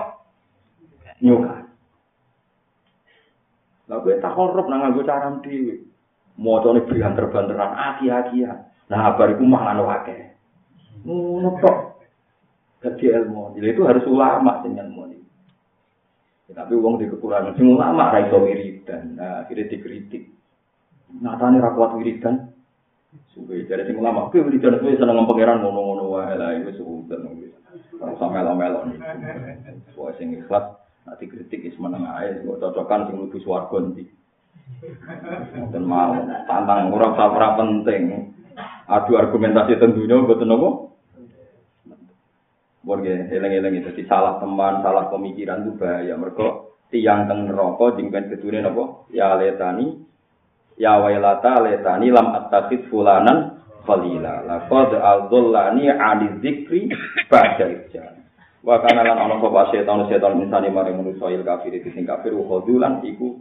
nyuka. Kowe tak korup nang cara dhewe. Mocone banter-banteran aki-akian. Nah, bar iku mangan wae. Ngono tok. Dadi ilmu. Jadi itu harus ulama sing ilmu ini. Ya, tapi wong di kekurangan sing ulama ra iso wiridan. Nah, akhirnya dikritik. Natane ra kuat wiridan. Suwe dari sing ulama, kowe wiridan kowe seneng pangeran ngono-ngono wae lah iku sudah. Ora usah melo-melo nih. Soale sing ikhlas nanti kritik is meneng ae, kok cocokan sing mlebu swarga. Mboten mau tantang usah ora penting. Adu argumentasi tentunya mboten apa. Borge eleng-eleng itu salah teman, salah pemikiran itu bahaya. Mereka tiang teng neraka jengken kedune napa? Ya letani ya wailata letani lam attakid fulanan falila. Laqad adzallani 'ani dzikri ba'da ijjan. Wa kana lan ana sapa setan setan insani mari manusa il kafir iki sing kafir khudulan iku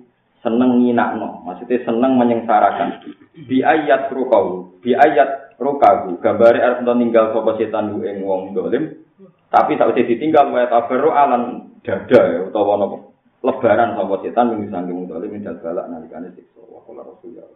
seneng nginakno, maksudnya seneng menyengsarakan. Bi ayat rukau, bi ayat rukagu, gambare arep ninggal sapa setan ing wong dolim, Tapi tak usah ditinggal wae tabarru alan dada ya utawa napa lebaran sapa setan ing sanggung dolim min balak nalikane siksa. Wa rasulullah